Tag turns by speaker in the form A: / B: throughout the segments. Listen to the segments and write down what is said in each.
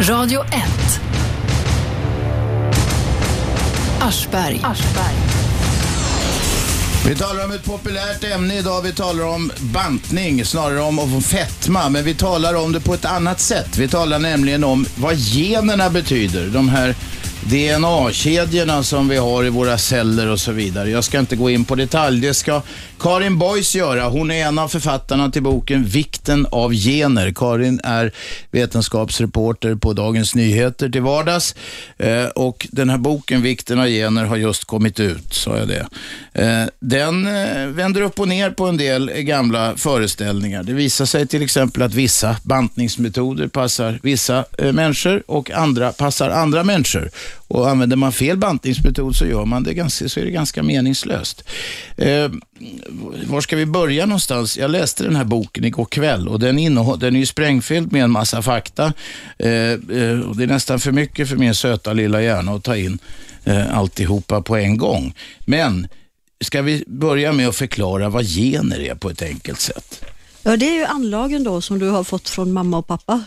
A: Radio 1. Aschberg.
B: Vi talar om ett populärt ämne idag. Vi talar om bantning, snarare om, om fetma. Men vi talar om det på ett annat sätt. Vi talar nämligen om vad generna betyder. De här DNA-kedjorna som vi har i våra celler och så vidare. Jag ska inte gå in på detalj. Det ska Karin Boys göra. Hon är en av författarna till boken Vikten av gener. Karin är vetenskapsreporter på Dagens Nyheter till vardags. Eh, och den här boken Vikten av gener har just kommit ut, sa jag det. Eh, den eh, vänder upp och ner på en del gamla föreställningar. Det visar sig till exempel att vissa bantningsmetoder passar vissa eh, människor och andra passar andra människor. Och använder man fel bantningsmetod så, gör man det ganska, så är det ganska meningslöst. Eh, var ska vi börja någonstans? Jag läste den här boken igår kväll och den, innehåll, den är ju sprängfylld med en massa fakta. Eh, eh, och det är nästan för mycket för min söta lilla hjärna att ta in eh, alltihopa på en gång. Men ska vi börja med att förklara vad gener är på ett enkelt sätt?
C: Ja, det är ju anlagen då som du har fått från mamma och pappa.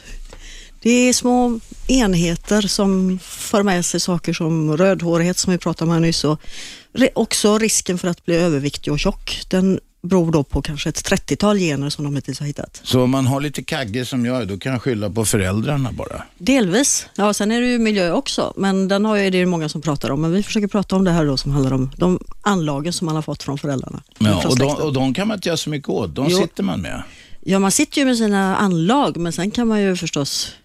C: Det är små enheter som för med sig saker som rödhårighet som vi pratade om här nyss och också risken för att bli överviktig och tjock. Den beror då på kanske ett 30-tal gener som de hittills har hittat.
B: Så om man har lite kagge som jag då kan jag skylla på föräldrarna bara?
C: Delvis. Ja, sen är det ju miljö också, men den har ju, det är många som pratar om. Men vi försöker prata om det här då som handlar om de anlagen som man har fått från föräldrarna.
B: Ja, och, de, och de kan man inte göra så mycket åt. De jo. sitter man med.
C: Ja, man sitter ju med sina anlag, men sen kan man ju förstås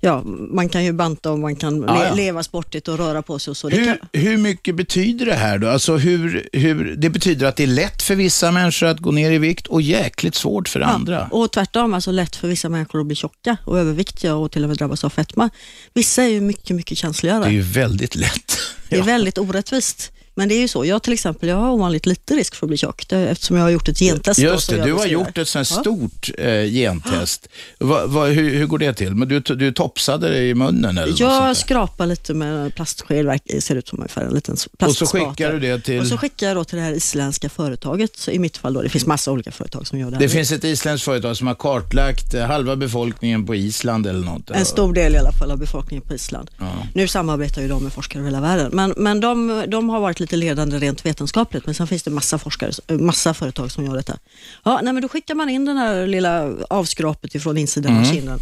C: ja, man kan ju banta och man kan ja, ja. leva sportigt och röra på sig och så.
B: Hur,
C: kan...
B: hur mycket betyder det här då? Alltså hur, hur, det betyder att det är lätt för vissa människor att gå ner i vikt och jäkligt svårt för ja, andra.
C: Och tvärtom, alltså lätt för vissa människor att bli tjocka och överviktiga och till och med drabbas av fetma. Vissa är ju mycket, mycket känsligare.
B: Det är ju väldigt lätt.
C: Det är väldigt orättvist. Men det är ju så, jag till exempel, jag har ovanligt lite risk för att bli tjock eftersom jag har gjort ett gentest.
B: Just det, du har gjort ett sånt ja. stort eh, gentest. Va, va, hur, hur, går det till? Men du, du topsade det i munnen? Eller
C: jag skrapar lite med plastsked, ser ut som ungefär en liten
B: Och så skickar du det till?
C: Och så skickar jag då till det här isländska företaget. Så I mitt fall då, det finns massa olika företag som gör det.
B: Här. Det finns ett isländskt företag som har kartlagt eh, halva befolkningen på Island eller något?
C: En stor del i alla fall av befolkningen på Island. Ja. Nu samarbetar ju de med forskare över hela världen, men, men de, de har varit lite ledande rent vetenskapligt, men sen finns det massa forskare, massa företag som gör detta. Ja, nej, men då skickar man in den här lilla avskrapet ifrån insidan mm. av kinden.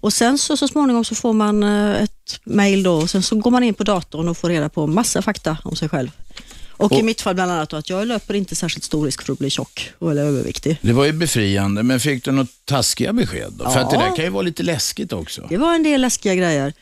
C: Och sen så, så småningom så får man eh, ett mail då och sen så går man in på datorn och får reda på massa fakta om sig själv. Och, och, i mitt fall bland annat att jag löper inte särskilt stor risk för att bli tjock eller överviktig.
B: Det var ju befriande, men fick du något taskiga besked då? Ja. För att det där kan ju vara lite läskigt också.
C: Det var en del läskiga grejer.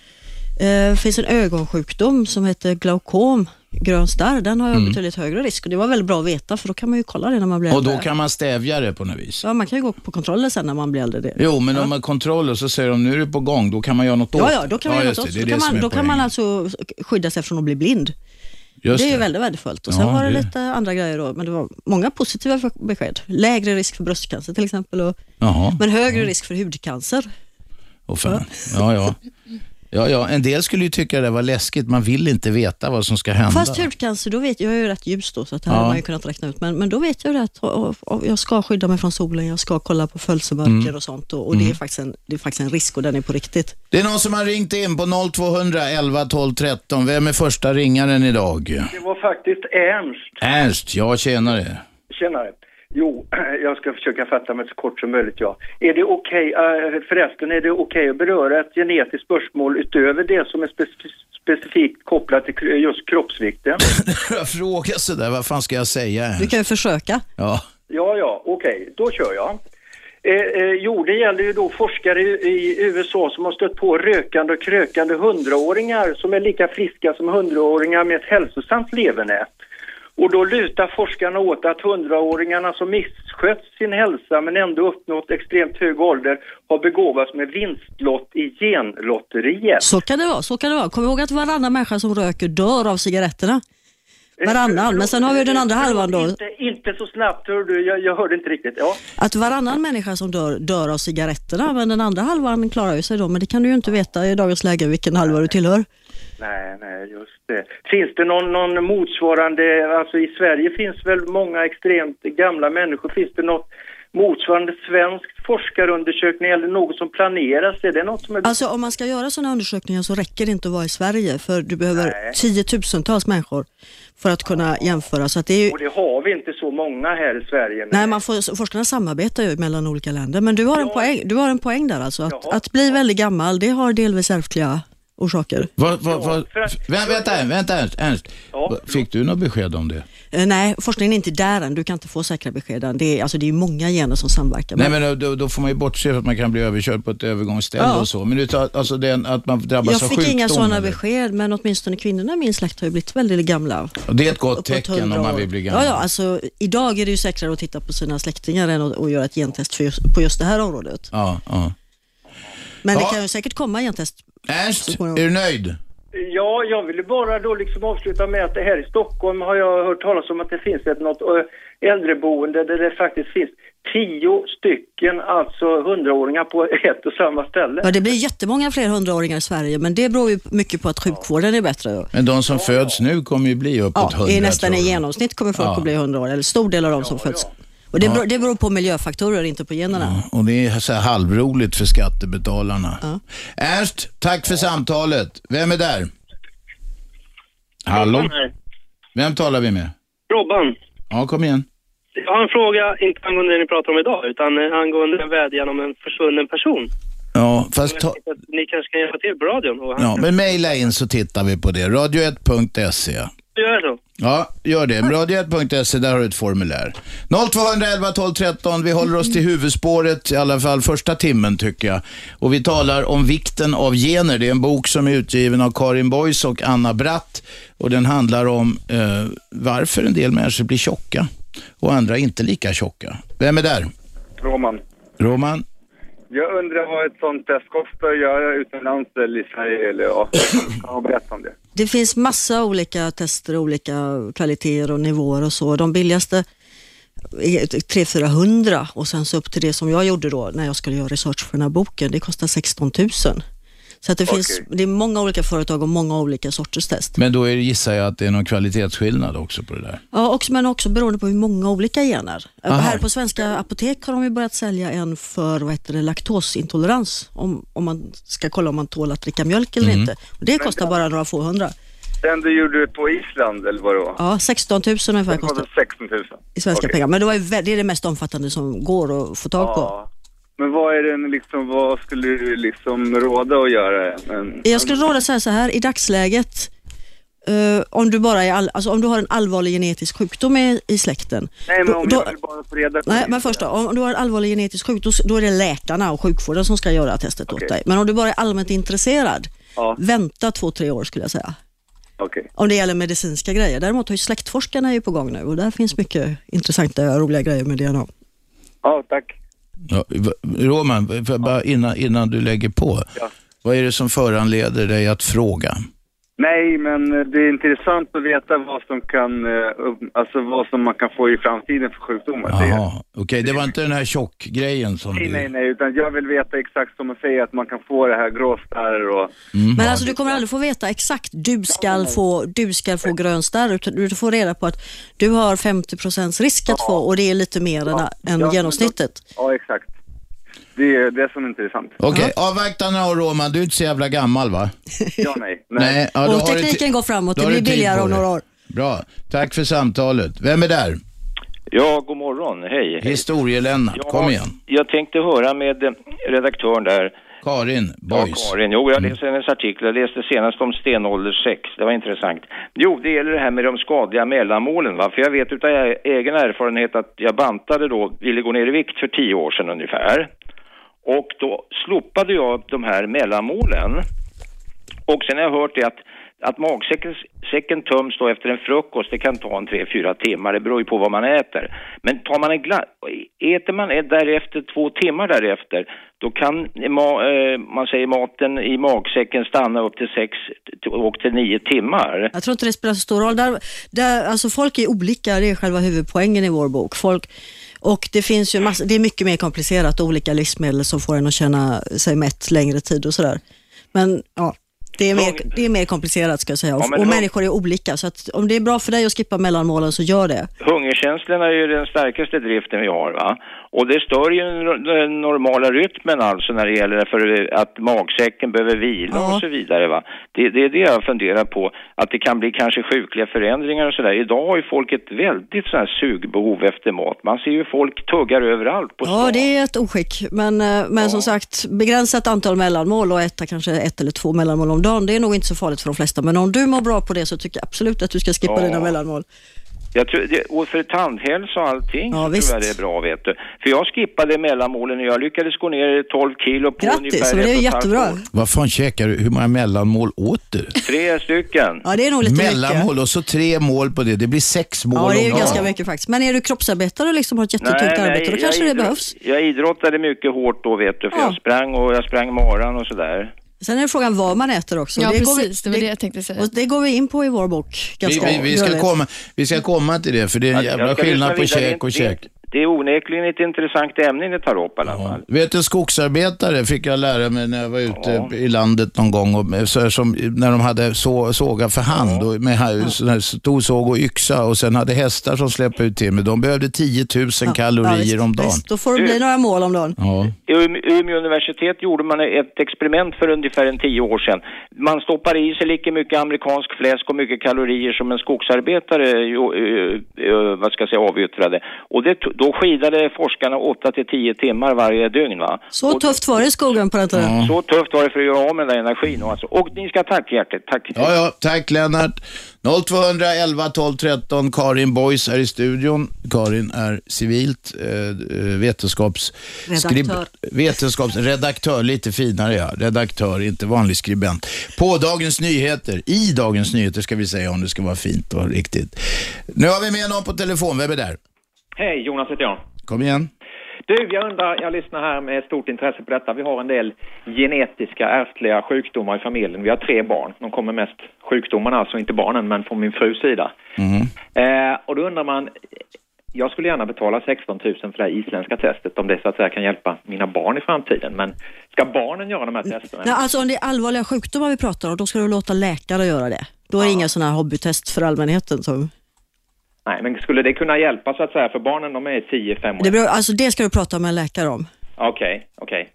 C: Det eh, finns en ögonsjukdom som heter glaukom, grön starr. Den har jag mm. betydligt högre risk och det var väldigt bra att veta för då kan man ju kolla det när man blir
B: äldre. Och då kan man stävja det på något vis?
C: Ja, man kan ju gå på kontroller sen när man blir äldre.
B: Jo, men ja. om man kontroller så säger de nu är det på gång, då kan man göra något åt
C: det. Ja, ja, då kan man ja, göra något åt det. Då, kan man, då kan man alltså skydda sig från att bli blind. Just det är ju väldigt värdefullt. Och sen ja, var det, det, lite andra grejer då, men det var många positiva besked. Lägre risk för bröstcancer till exempel, och, Jaha, men högre ja. risk för hudcancer.
B: Oh, fan. Ja, ja. Ja, ja, en del skulle ju tycka det var läskigt. Man vill inte veta vad som ska hända.
C: Fast hudcancer, då vet jag, jag är ju rätt ljus då, så att det här ja. har man ju kunnat räkna ut. Men, men då vet jag det att och, och, jag ska skydda mig från solen, jag ska kolla på födelsemörker mm. och sånt. Och, och mm. det, är faktiskt en, det är faktiskt en risk och den är på riktigt.
B: Det är någon som har ringt in på 0200 11 12 13. Vem är första ringaren idag?
D: Det var faktiskt Ernst.
B: Ernst, ja tjenare.
D: Tjenare. Jo, jag ska försöka fatta mig så kort som möjligt, ja. Är det okej, okay, äh, förresten, är det okej okay att beröra ett genetiskt spörsmål utöver det som är specif specifikt kopplat till just kroppsvikten?
B: jag frågar sådär, vad fan ska jag säga?
C: Du kan ju försöka.
B: Ja.
D: Ja, ja, okej, okay, då kör jag. Eh, eh, jo, det gäller ju då forskare i, i USA som har stött på rökande och krökande hundraåringar som är lika friska som hundraåringar med ett hälsosamt leverne. Och då lutar forskarna åt att hundraåringarna som misskött sin hälsa men ändå uppnått extremt hög ålder har begåvats med vinstlott i genlotteriet.
C: Så kan det vara, så kan det vara. Kom ihåg att varannan människa som röker dör av cigaretterna. Varannan, men sen har vi den andra halvan då.
D: Inte, inte så snabbt, hör du. Jag, jag hörde inte riktigt. Ja.
C: Att varannan människa som dör, dör av cigaretterna, men den andra halvan klarar ju sig då. Men det kan du ju inte veta i dagens läge vilken halva du tillhör.
D: Nej, nej, just det. Finns det någon, någon motsvarande, alltså i Sverige finns väl många extremt gamla människor. Finns det något motsvarande svensk forskarundersökning eller något som planeras? Är det något som är...
C: Alltså om man ska göra sådana undersökningar så räcker det inte att vara i Sverige för du behöver
D: Nej.
C: tiotusentals människor för att kunna jämföra. Så det är ju,
D: Och det har vi inte så många här i Sverige.
C: nej, man får, forskarna samarbetar ju mellan olika länder. Men du har en,
D: Ja.
C: poäng, du har en poäng där alltså. Att,
D: Jaha.
C: att bli väldigt gammal, det har delvis ärftliga orsaker.
B: Vad, vad, vad,
D: för att-
B: vä- vänta, vänta Ernst. Ernst.
D: Ja.
B: Fick du något besked om det?
C: Eh, nej, forskningen är inte där än. Du kan inte få säkra besked än. Det är, alltså, det är många gener som samverkar.
B: Nej, men då, då får man ju bortse från att man kan bli överkörd på ett övergångsställe
C: Ja.
B: och så. Men du tar, alltså den, att man drabbas
C: jag
B: av
C: fick
B: sjukdom?
C: inga sådana
B: eller?
C: besked, men åtminstone kvinnorna i min släkt har ju blivit väldigt gamla.
B: Och det är ett gott tecken
C: 100
B: om man vill bli gammal.
C: Ja, ja, alltså idag är det ju säkrare att titta på sina släktingar än att, att göra ett gentest för just, på just det här området.
B: ja, ja.
C: Men
B: Ja.
C: det kan ju säkert komma gentest.
B: Ernst, är du nöjd?
D: Ja, jag ville bara då liksom avsluta med att det här i Stockholm har jag hört talas om att det finns ett något äldreboende där det faktiskt finns tio stycken, alltså hundraåringar på ett och samma ställe.
C: Ja, det blir jättemånga fler hundraåringar i Sverige, men det beror ju mycket på att sjukvården är bättre.
B: Men de som föds nu kommer ju bli uppåt
C: Ja,
B: 100
C: det är nästan i genomsnitt kommer folk
B: Ja.
C: att bli 100 år, eller stor del av de som föds. Och det, beror, det beror på miljöfaktorer, inte på generna.
B: Och det är så här halvroligt för skattebetalarna.
C: Ja.
B: Ernst, tack för samtalet. Vem är där? Hallå? Vem talar vi med?
E: Robban,
B: Ja, kom igen.
E: jag har en fråga, inte angående det ni pratar om idag, utan eh, angående en vädjan om en försvunnen person.
B: Ja, fast ta,
E: ni kanske kan hjälpa till på radion. Och
B: ja, men mejla in så tittar vi på det. Radio1.se.
E: Gör så.
B: Ja, gör det. Radio1.se, där har du ett formulär. 0211 12 13. Vi håller oss till huvudspåret, i alla fall första timmen tycker jag. Och vi talar om vikten av gener. Det är en bok som är utgiven av Karin Boys och Anna Bratt. Och den handlar om eh, varför en del människor blir tjocka och andra inte lika tjocka. Vem är där?
F: Roman.
B: Roman?
F: Jag undrar vad ett sånt test kostar att göra utomlands eller i Sverige eller ja, kan du berätta om det?
C: Det finns massa olika tester, olika kvaliteter och nivåer och så. De billigaste är 300-400 och sen så upp till det som jag gjorde då när jag skulle göra research för den här boken. Det kostar 16 000. Så att det, finns,
F: Okej.
C: det är många olika företag och många olika sorters test.
B: Men då är, det- gissar jag att det är någon kvalitetsskillnad också på det där.
C: Ja, också, men också beroende på hur många olika gener.
B: Aha.
C: Här på svenska apotek har de ju börjat sälja en för vad heter det, laktosintolerans. Om, om man ska kolla om man tål att dricka mjölk eller
B: Mm.
C: inte. Och det kostar bara några få hundra.
F: Den du gjorde på Island eller vad det var?
C: Ja, 16 000 ungefär kostar
F: 16 000.
C: i svenska
F: Okej.
C: pengar. Men det, var ju, det är det mest omfattande som går att få tag på.
F: Ja. Men vad är den liksom, vad skulle du liksom råda att göra? Men,
C: Jag skulle råda säga så här, i dagsläget, eh, om, du bara är all, alltså om du har en allvarlig genetisk sjukdom i, i släkten.
F: Nej men om
C: då-
F: jag vill bara få reda på
C: Nej,
F: det.
C: men först då, om du har en allvarlig genetisk sjukdom, då är det läkarna och sjukvården som ska göra testet
F: Okej.
C: åt dig. Men om du bara är allmänt intresserad,
F: Ja.
C: vänta två, tre år skulle jag säga.
F: Okej.
C: Om det gäller medicinska grejer. Däremot har ju släktforskarna är ju på gång nu och där finns mycket intressanta och roliga grejer med DNA.
F: Ja, tack.
B: Ja, Roman, bara innan, innan du lägger på.
F: Ja.
B: Vad är det som föranleder dig att fråga?
F: Nej, men det är intressant att veta vad som kan, eh, alltså vad som man kan få i framtiden för sjukdomar.
B: Jaha, okej. Det var inte den här tjockgrejen som
F: Nej,
B: du...
F: nej, nej, utan jag vill veta exakt som man säger att man kan få det här gråstarr och...
B: Mm.
C: Men alltså du kommer aldrig få veta exakt, du ska få, du ska få grön starr, utan du får reda på att du har 50% risk att få och det är lite mer än, än
F: Ja, men då-
C: genomsnittet.
F: Ja, exakt. Det är det som är intressant.
B: Okej, avvakta några år Roman. Du är inte så jävla gammal va?
F: Ja, nej. nej.
B: Nej, ja, då
C: och
B: har du
C: tekniken går framåt,
B: då
C: det
B: har
C: blir
B: du tid
C: billigare
B: på
C: om
B: dig.
C: några år.
B: Bra, tack för samtalet. Vem är där?
G: Ja, god morgon. Hej.
B: Historielennart,
G: Ja,
B: kom igen.
G: Jag tänkte höra med eh, redaktören där.
B: Karin
G: Ja,
B: Boys.
G: Karin. Jo, jag läste hennes artikel. Jag läste senast om stenålderssex. Det var intressant. Jo, det gäller det här med de skadliga mellanmålen. Va? För jag vet utav e- egen erfarenhet att jag bantade då, ville gå ner i vikt för tio år sedan ungefär. Och då slopade jag de här mellanmålen. Och sen har jag hört det att, att magsäcken säcken töms då efter en frukost, det kan ta en tre, fyra timmar, det beror ju på vad man äter. Men tar man en glass, äter man därefter två timmar därefter, då kan ma, eh, man säger maten i magsäcken stanna upp till sex och till nio timmar.
C: Jag tror inte det spelar så stor roll. Där, där, alltså folk är olika, det är själva huvudpoängen i vår bok. Folk, och det finns ju massa, det är mycket mer komplicerat, olika livsmedel som får en att känna sig mätt längre tid och sådär. Men ja, det är, mer, det är mer komplicerat ska jag säga och,
G: Ja,
C: och människor är olika. Så att om det är bra för dig att skippa mellanmålen så gör det.
G: Hungerkänslorna är ju den starkaste driften vi har va. Och det stör ju den normala rytmen alltså när det gäller för att magsäcken behöver vila
C: Ja.
G: och så vidare va. Det, det är det jag funderar på, att det kan bli kanske sjukliga förändringar och sådär. Idag har ju folk ett väldigt här sugbehov efter mat. Man ser ju folk tuggar överallt på stan.
C: Ja, det är ett oskick. Men, eh, men som sagt, begränsat antal mellanmål och äta kanske ett eller två mellanmål om dagen, det är nog inte så farligt för de flesta. Men om du mår bra på det så tycker jag absolut att du ska skippa
G: Ja.
C: dina mellanmål.
G: Jag tror, det, och för tandhälsa och allting
C: Ja,
G: så
C: visst.
G: tror jag det är bra vet du. För jag skippade mellanmålen och jag lyckades gå ner 12 kilo på ungefär
C: Grattis, men det är
G: ett
C: jättebra.
B: Vad fan käkar du? Hur många mellanmål åt du?
G: Tre stycken.
C: Ja, det är nog lite
B: Mellanmål
C: mycket.
B: och så tre mål på det. Det blir sex mål
C: Ja, det är ju ganska mycket faktiskt. Men är du kroppsarbetare och liksom har ett jättetungt arbete, då kanske det behövs.
G: Jag idrottade mycket hårt då vet du, för
C: Ja.
G: jag sprang och jag sprang maran och sådär.
C: Sen är det frågan vad man äter också.
H: Ja,
C: går vi-
H: precis. Det var det jag tänkte säga.
C: och det går vi in på i vår bok.
B: Vi,
C: Ganska
B: vi, vi, ska komma, vi ska komma till det, för det är en jävla skillnad på käk och
G: Det-
B: käk.
G: Det är onekligen ett intressant ämne ni tar upp i alla fall.
B: Vet du, skogsarbetare fick jag lära mig när jag var ute
G: Ja.
B: i landet någon gång. Och, så, här som, när de hade så, såga för hand och med här stor såg och yxa och sen hade hästar som släppte ut timmer. De behövde 10 000
C: Ja,
B: kalorier om dagen.
C: visst. Då får det bli några mål om dagen.
B: Ja.
G: I Ume- Umeå universitet gjorde man ett experiment för ungefär en tio år sedan. Man stoppar i sig lika mycket amerikansk fläsk och mycket kalorier som en skogsarbetare vad ska jag säga, avyttrade. Och det, då skidade forskarna 8 till 10 timmar varje dygn. Va?
C: Så
G: och,
C: tufft var det i skogen på den tiden.
G: Så tufft var det för att göra av med den där energin. Alltså. Och ni ska tacka hjärtligt. Tack.
B: Ja, ja, tack Lennart. 0211 12 13. Karin Boys är i studion. Karin är civilt eh, vetenskapsskrib...
C: Redaktör.
B: vetenskapsredaktör, lite finare ja. Redaktör, inte vanlig skribent. På Dagens Nyheter, i Dagens Nyheter ska vi säga om det ska vara fint och riktigt. Nu har vi med någon på telefon, vem är där?
I: Hej, Jonas heter jag.
B: Kom igen.
I: Du, jag undrar, jag lyssnar här med stort intresse på detta. Vi har en del genetiska ärftliga sjukdomar i familjen. Vi har tre barn. De kommer mest sjukdomarna, alltså inte barnen, men från min frus sida. Eh, och då undrar man, jag skulle gärna betala 16 000 för det här isländska testet om det så att säga kan hjälpa mina barn i framtiden. Men ska barnen göra de här testerna?
C: Ja, alltså om det är allvarliga sjukdomar vi pratar om, då ska du låta läkare göra det. Då är det inga sådana här hobbytest för allmänheten. Som...
I: Nej, men skulle det kunna hjälpa så att säga? För barnen de är 10-5 år.
C: Det, beror, alltså det ska du prata med en läkare om.
I: Okej, okej.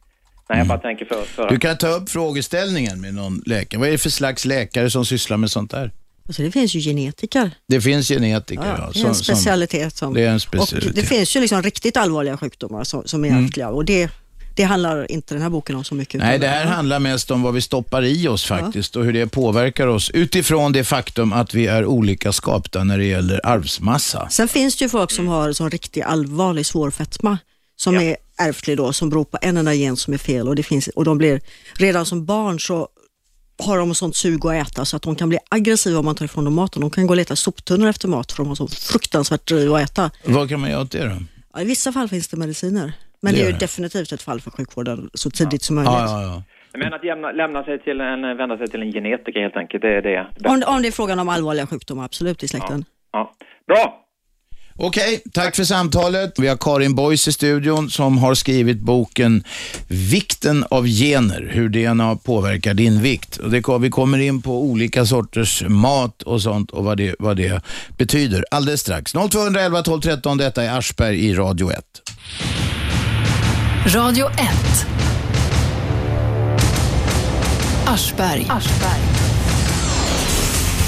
I: Nej, jag bara tänker för... för...
B: Du kan ta upp frågeställningen med någon läkare. Vad är det för slags läkare som sysslar med sånt där?
C: Alltså det finns ju genetiker.
B: Det finns genetiker,
C: Ja,
B: ja.
C: det är en
B: som-
C: specialitet. Som,
B: Det är en
C: och
B: specialitet.
C: det finns ju liksom riktigt allvarliga sjukdomar som, som är
B: Mm.
C: ärftliga och det, det handlar inte den här boken om så mycket.
B: Nej, det här handlar mest om vad vi stoppar i oss faktiskt och hur det påverkar oss utifrån det faktum att vi är olika skapta när det gäller arvsmassa.
C: Sen finns det ju folk som har sån riktigt allvarlig svår fetma som är ärftlig då, som beror på en enda gen som är fel och, det finns, och de blir, redan som barn så har de sånt sug att äta så att de kan bli aggressiva om man tar ifrån dem maten. De kan gå och leta soptunnor efter mat för de har så fruktansvärt driv att äta.
B: Vad kan man göra åt det då?
C: Ja, I vissa fall finns det mediciner, men
B: Det
C: det, är ju
B: det.
C: definitivt ett fall för sjukvården så tidigt som möjligt.
B: Ja, ja, ja.
I: Men att jämna, lämna sig till en, vända sig till en genetiker helt enkelt, det är det.
C: Om, om det är frågan om allvarliga sjukdomar, absolut i släkten.
I: Ja. Bra!
B: Okej, tack för samtalet. Vi har Karin Boys i studion som har skrivit boken Vikten av gener, hur DNA påverkar din vikt. Och det, vi kommer in på olika sorters mat och sånt och vad det, vad det betyder alldeles strax. 0211 12 13, detta är Aschberg i Radio 1.
A: Radio 1. Aschberg.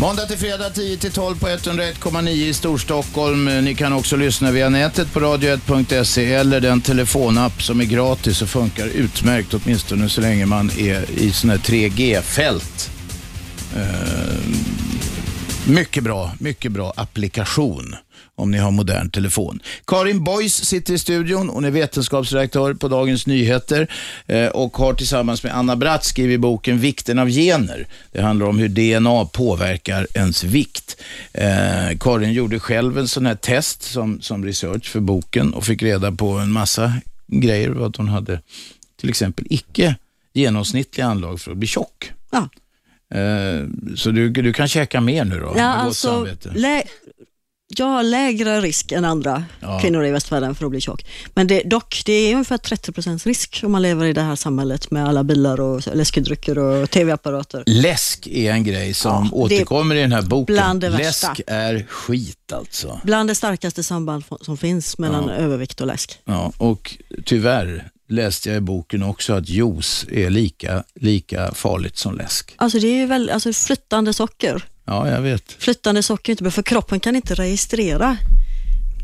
B: Måndag till fredag 10 till 12 på 101,9 i Storstockholm. Ni kan också lyssna via nätet på radio1.se eller den telefonapp som är gratis och funkar utmärkt åtminstone så länge man är i sådana här 3G-fält. Eh, mycket bra, mycket bra applikation om ni har modern telefon. Karin Boys sitter i studion. Hon är vetenskapsredaktör på Dagens Nyheter eh, och har tillsammans med Anna Bratt skrivit boken Vikten av gener. Det handlar om hur DNA påverkar ens vikt. Eh, Karin gjorde själv en sån här test som, som research för boken och fick reda på en massa grejer. Att hon hade till exempel icke genomsnittliga anlag för att bli tjock.
C: Ja.
B: Eh, så du, du kan käka mer nu då?
C: Ja, alltså, lä- jag har lägre risk än andra
B: Ja.
C: kvinnor i västvärlden för att bli tjock. Men det, dock, det är ungefär 30% risk om man lever i det här samhället med alla bilar och läskedrycker och tv-apparater.
B: Läsk är en grej som
C: Ja,
B: återkommer i den här boken.
C: bland det värsta.
B: Läsk är skit alltså.
C: Bland det starkaste samband som finns mellan
B: Ja.
C: övervikt och läsk.
B: Ja, och tyvärr läste jag i boken också att juice är lika, lika farligt som läsk.
C: Alltså det är ju väl, alltså flytande socker.
B: Ja, jag vet.
C: Flytande socker inte bra, för kroppen kan inte registrera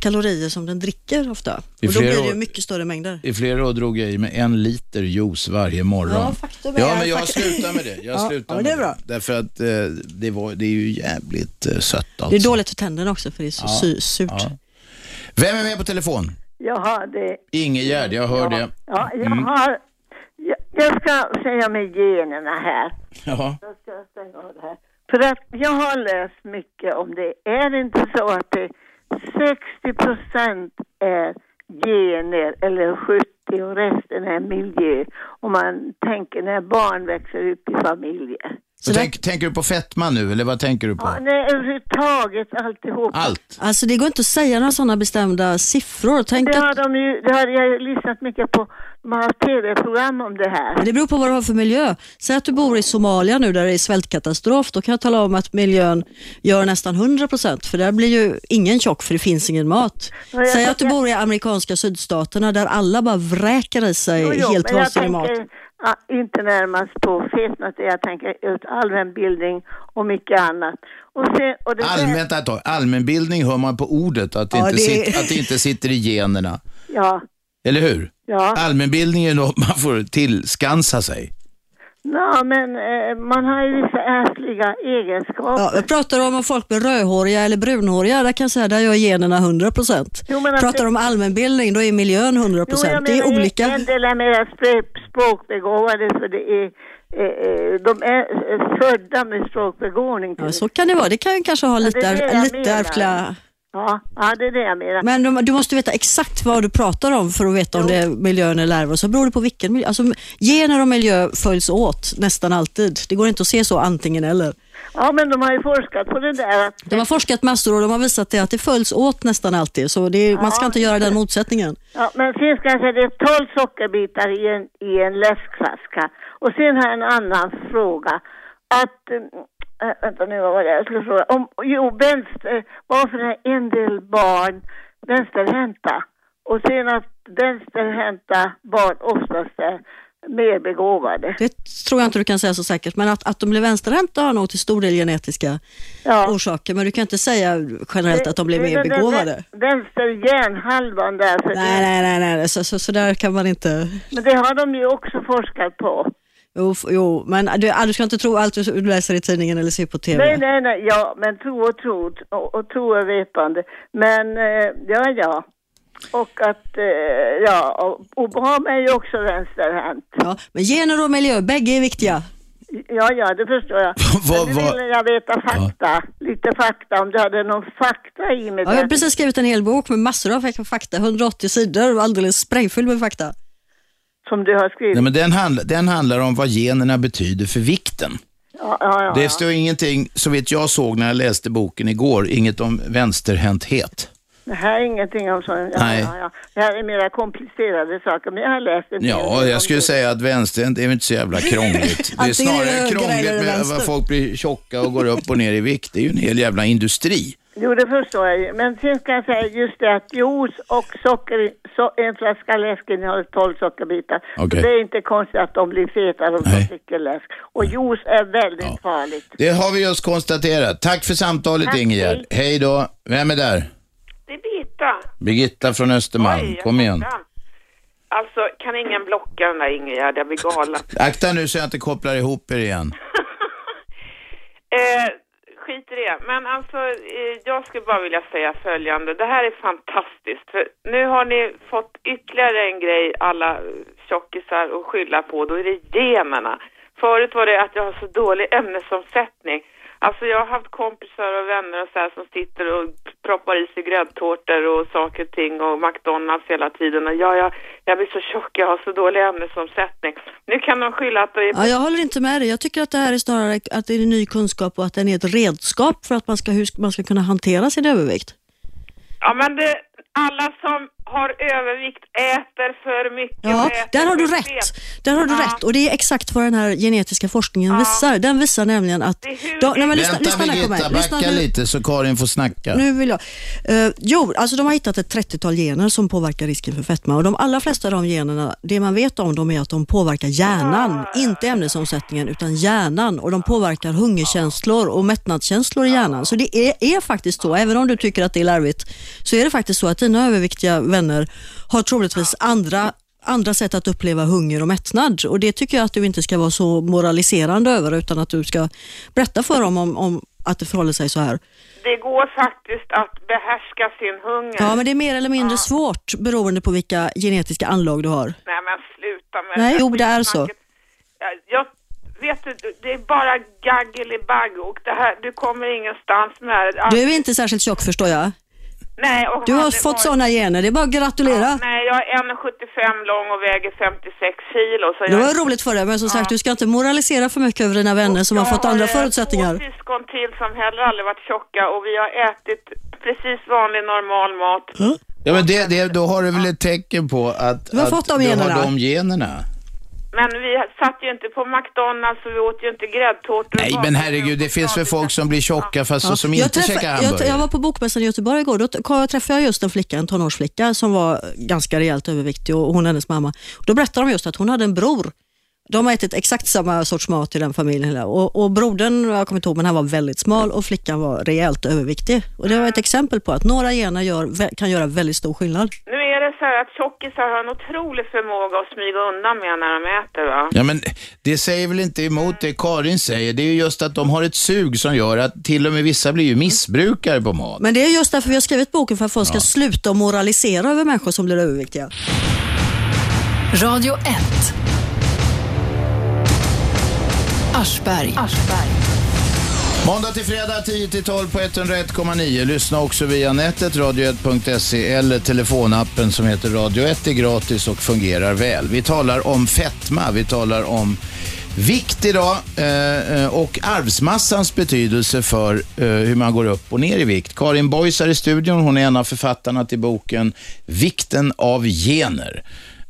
C: kalorier som den dricker ofta.
B: I
C: Och då blir det ju mycket större mängder.
B: I flera år drog jag i mig en liter juice varje morgon.
C: Ja, faktum är-
B: ja men jag
C: fakt-
B: slutar med det. Jag
C: Ja,
B: slutar
C: ja, men
B: med
C: det är bra.
B: Därför att eh, det, var, det är ju jävligt eh, sött alltså.
C: Det är dåligt för tänderna också för det är så
B: Ja,
C: sy- surt.
B: ja. Vem är med på telefon?
H: Jaha, det...
B: Ingegärd, jag hör det.
H: Ja, jag
B: Mm.
H: har... Jag, jag ska säga med generna här.
B: Ja.
H: Jag ska stänga av det här. För att jag har läst mycket om det. Är det inte så att det 60 procent är gener eller 70 och resten är miljö? Om man tänker när barn växer upp i familjer.
B: Så tänk, tänker du på fetma nu eller vad tänker du på?
H: Ja, nej, överhuvudtaget alltihop.
B: Allt?
C: Alltså det går inte att säga några sådana bestämda siffror. Tänk
H: Det har,
C: att,
H: de ju, det har jag ju lyssnat mycket på. De har tv-program om det här.
C: det beror på vad du har för miljö. Säg att du bor i Somalia nu där det är svältkatastrof. Då kan jag tala om att miljön gör nästan 100% för där blir ju ingen tjock för det finns ingen mat. Säg att du bor i amerikanska sydstaterna där alla bara vräker i sig
H: Jo, jo,
C: helt
H: men
C: vansinnig mat.
H: tänker inte närmast på fetmat, jag tänker ut allmänbildning och mycket annat. Och sen, och det
B: Allmänt tag. Allmänbildning hör man på ordet, att det,
H: Ja,
B: inte,
H: det-
B: sitter, att det inte sitter i generna.
H: Ja,
B: Eller hur?
H: ja.
B: Allmänbildning är något man får tillskansa sig.
H: Nå, men eh, man har ju vissa ärftliga egenskaper.
C: Ja, jag pratar om folk med rödhåriga eller brunhåriga, där kan jag säga där gör generna 100%.
H: Jo, men att
C: pratar
H: det-
C: om allmänbildning, då är miljön 100%.
H: Jo, jag
C: det är olika.
H: En del är mer språk- språkbegåvade för det är, eh, eh, de är eh, födda med språkbegåvning.
C: Ja, så kan det vara. Det kan ju kanske ha
H: Ja,
C: lite,
H: jag
C: lite ärftliga...
H: Ja, ja, det är det jag menar.
C: Men du, du måste veta exakt vad du pratar om för att veta om det är miljön eller larver. Så beror det på vilken miljö. Alltså, gener och miljö följs åt nästan alltid. Det går inte att se så antingen eller.
H: Ja, men de har ju forskat på det där. Att,
C: De har forskat massor och de har visat det att det följs åt nästan alltid. Så det är, man ska
H: Ja.
C: inte göra den motsättningen.
H: ja, men jag säga det är 12 sockerbitar i en, i en läskflaska. Och sen har jag en annan fråga. Att, äh, vänta nu, vad var det jag skulle fråga? Om, jo, vänster, varför är en del barn vänsterhänta? Och sen att vänsterhänta barn oftast är mer begåvade.
C: Det tror jag inte du kan säga så säkert. Men att, att de blir vänsterhänta har nog till stor del genetiska orsaker. Men du kan inte säga generellt att de blir mer begåvade.
H: Vänster hjärnhalvan där.
C: Nej, nej, nej, nej. Så, så, så där kan man inte...
H: Men det har de ju också forskat på.
C: Jo, jo men du, ah, du ska inte tro allt du läser i tidningen eller ser på TV.
H: Nej, nej, nej, ja, men tro och tro och, och tro är vetande. Men eh, ja, ja. Och att, eh, ja, och Obama är ju också vänsterhänt.
C: Ja, men gener och miljö, bägge är viktiga.
H: Ja, ja, det förstår jag.
B: Vad-
H: men nu ville jag veta fakta, lite fakta, om du hade någon fakta i med
C: Ja, jag har precis skrivit en hel bok med massor av fakta, 180 sidor, alldeles sprängfull med fakta.
H: Som du har skrivit.
B: Nej, men den, handla, den handlar om vad generna betyder för vikten.
H: Ja, ja, ja,
B: Det står ingenting, så vet jag såg när jag läste boken igår, inget om vänsterhänthet.
H: Det här är ingenting om sånt. Ja,
B: Nej.
H: ja, ja. Det här är mera komplicerade saker, men jag har läst hel
B: Ja, jag skulle
H: det.
B: säga att vänsterhänt är inte så jävla krångligt. Det är
H: det
B: snarare krångligt med att folk blir tjocka och går upp och ner i vikt. Det är ju en hel jävla industri.
H: Jo, det förstår jag ju. Men sen ska jag säga just det att juice och socker, så, en flaska läsk innehåller 12 sockerbitar.
B: Okej.
H: Så det är inte konstigt att de blir fetare om de dricker läsk. Och juice är väldigt farligt.
B: Det har vi just konstaterat. Tack för samtalet
H: Tack,
B: Ingegerd.
H: hej.
B: Hej då. Vem är där?
J: Det är Birgitta.
B: Birgitta från Östermalm.
J: Oj,
B: Kom igen.
J: Alltså, kan ingen blocka den där Ingegärd? Jag blir galen.
B: Akta nu så jag inte kopplar ihop er igen.
J: Eh, skit i det. Men alltså, eh, jag skulle bara vilja säga följande. Det här är fantastiskt. För nu har ni fått ytterligare en grej, alla tjockisar, att skylla på. Då är det generna. Förut var det att jag har så dålig ämnesomsättning. Alltså jag har haft kompisar och vänner och så här som sitter och proppar i sig gräddtårtor och saker och ting och McDonalds hela tiden. Och ja, jag, jag blir så tjock, jag har så dålig ämnesomsättning. Nu kan de skylla att det är
C: Ja, jag håller inte med dig. Jag tycker att det här är snarare att det är ny kunskap och att den är ett redskap för att man ska, hur man ska kunna hantera sin övervikt.
J: Ja, men det, alla som har övervikt äter för mycket.
C: Ja, där har du rätt.
J: fel.
C: Där har du
J: Ja.
C: rätt och det är exakt vad den här genetiska forskningen visar. Den visar nämligen att... De, nej, men lyssna,
B: Vänta
C: lyssna.
B: Birgitta,
C: Lyssna
B: backa
C: nu.
B: lite så Karin får snacka.
C: Nu vill jag. Eh, jo, alltså de har hittat ett 30-tal gener som påverkar risken för fetma och de allra flesta av de generna, det man vet om dem är att de påverkar hjärnan, inte ämnesomsättningen utan hjärnan och de påverkar hungerkänslor och mättnadskänslor i hjärnan. Så det är, är faktiskt så, även om du tycker att det är larvigt, så är det faktiskt så att dina överviktiga vänner har troligtvis andra andra sätt att uppleva hunger och mättnad och det tycker jag att du inte ska vara så moraliserande över utan att du ska berätta för dem om, om att det förhåller sig så här.
J: Det går faktiskt att behärska sin hunger.
C: Ja, men det är mer eller mindre svårt beroende på vilka genetiska anlag du har.
J: Nej, men sluta med
C: Nej,
J: här
C: jo, det är så.
J: Ja, Jag vet du, det är bara gaggelibagg och det här, du kommer ingenstans med det.
C: Du är inte särskilt tjock förstår jag.
J: Nej, och
C: Du har
J: hade
C: fått
J: varit-
C: sådana gener, det är bara att gratulera.
J: Nej, jag är 1,75 lång och väger 56 kilo. Så
C: Det
J: jag...
C: var roligt för dig, men som sagt, du ska inte moralisera för mycket över dina vänner som har fått andra
J: Jag har
C: förutsättningar.
J: två syskon till som heller aldrig varit tjocka och vi har ätit precis vanlig normal mat.
B: Ja, men det, det, då har du väl ett tecken på att,
C: Du har
B: att
C: fått de
B: du
C: generna.
B: har de generna.
J: Men vi satt ju inte på McDonalds och vi åt ju inte gräddtårtor.
B: Nej, men herregud, det finns väl folk som blir tjocka fast så, som
C: Jag
B: inte käkar
C: jag,
B: hamburgare.
C: jag var på Bokmässan i Göteborg igår. Då träffade jag just en flicka, en tonårsflicka som var ganska rejält överviktig och hon och hennes mamma. Då berättade de just att hon hade en bror. De har ätit exakt samma sorts mat i den familjen. Och, och brodern, jag kommer inte ihåg, men han var väldigt smal och flickan var rejält överviktig. Och det var ett exempel på att några gener gör, kan göra väldigt stor skillnad.
J: Nu är det så här att tjockisar har en otrolig förmåga att smyga undan med när de äter va?
B: Ja, men det säger väl inte emot det Karin säger. Det är ju just att de har ett sug som gör att till och med vissa blir ju missbrukare på mat.
C: Men det är just därför vi har skrivit boken, för att folk ska sluta moralisera över människor som blir överviktiga.
A: Radio 1. Aschberg.
B: Måndag till fredag 10 till 12 på 101,9. Lyssna också via nätet, radio1.se eller telefonappen som heter Radio 1 är gratis och fungerar väl. Vi talar om fetma, vi talar om vikt idag eh, eh, och arvsmassans betydelse för eh, hur man går upp och ner i vikt. Karin Boys är i studion, hon är en av författarna till boken Vikten av gener.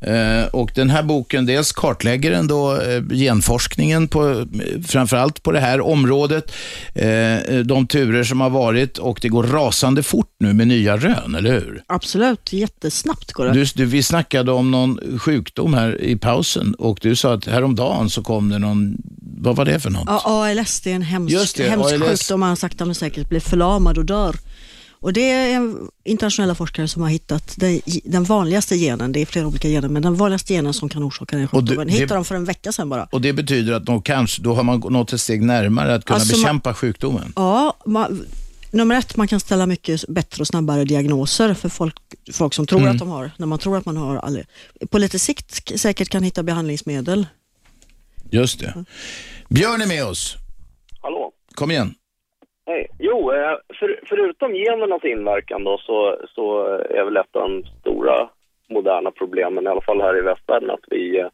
B: Eh, och den här boken dels kartlägger den då eh, genforskningen på, framförallt på det här området, eh, de turer som har varit och det går rasande fort nu med nya rön, eller hur?
C: Absolut, jättesnabbt går det.
B: Du, du, vi snackade om någon sjukdom här i pausen och du sa att häromdagen så kom det någon, vad var det för något?
C: Ja, ALS det är en hemsk,
B: Just det,
C: hemsk
B: ALS.
C: sjukdom. Man sakta men säkert blir förlamad och dör. Och Det är internationella forskare som har hittat den, den vanligaste genen, det är flera olika gener, men den vanligaste genen som kan orsaka den
B: Och
C: sjukdomen
B: det-
C: hittade de för en vecka sedan bara.
B: Och det betyder att de kanske, då har man nått ett steg närmare att kunna
C: Alltså, man-
B: bekämpa sjukdomen.
C: Ja, man, nummer ett, man kan ställa mycket bättre och snabbare diagnoser för folk, folk som tror
B: Mm.
C: att de har, när man tror att man har allergi. På lite sikt säkert kan hitta behandlingsmedel.
B: Just det. Björn är med oss.
K: Hallå?
B: Kom igen.
K: Hej. Jo, eh, för, förutom genernas inverkan då så, så är väl ett av de stora moderna problemen, i alla fall här i västvärlden, att vi eh,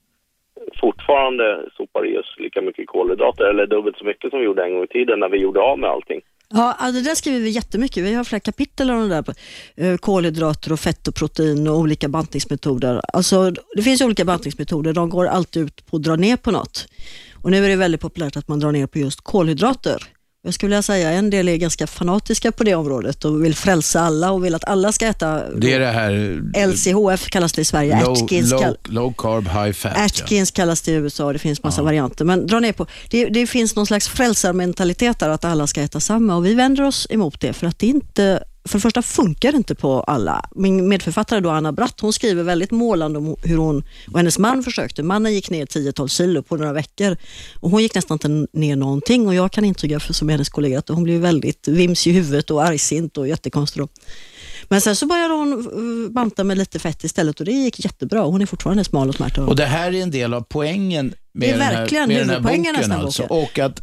K: fortfarande sopar i oss lika mycket kolhydrater, eller dubbelt så mycket som vi gjorde en gång i tiden när vi gjorde av med allting.
C: Ja, det där skriver vi jättemycket. Vi har flera kapitel om det där. Eh, kolhydrater och fett och protein och olika bantningsmetoder. Alltså, det finns olika bantningsmetoder. De går alltid ut på att dra ner på något. Och nu är det väldigt populärt att man drar ner på just kolhydrater. Jag skulle vilja säga en del är ganska fanatiska på det området och vill frälsa alla och vill att alla ska äta
B: Det är det här
C: LCHF kallas det i Sverige.
B: low,
C: Atkins,
B: low, low carb, high fat. ja.
C: Atkins kallas det i USA och det finns massa varianter. Men dra ner på, det, det finns någon slags frälsarmentalitet där att alla ska äta samma och vi vänder oss emot det för att det inte för det första funkar det inte på alla. Min medförfattare då, Anna Bratt, hon skriver väldigt målande om hur hon och hennes man försökte. Mannen gick ner 10-12 kilo på några veckor och hon gick nästan inte ner någonting och jag kan intyga för som hennes kollega att hon blev väldigt vimsig i huvudet och argsint och jättekonstig. Men sen så började hon eh, banta med lite fett istället och det gick jättebra. Hon är fortfarande smal och smärta.
B: Och det här är en del av poängen med,
C: Det är
B: den, här,
C: verkligen
B: med den här boken. Alltså. Och att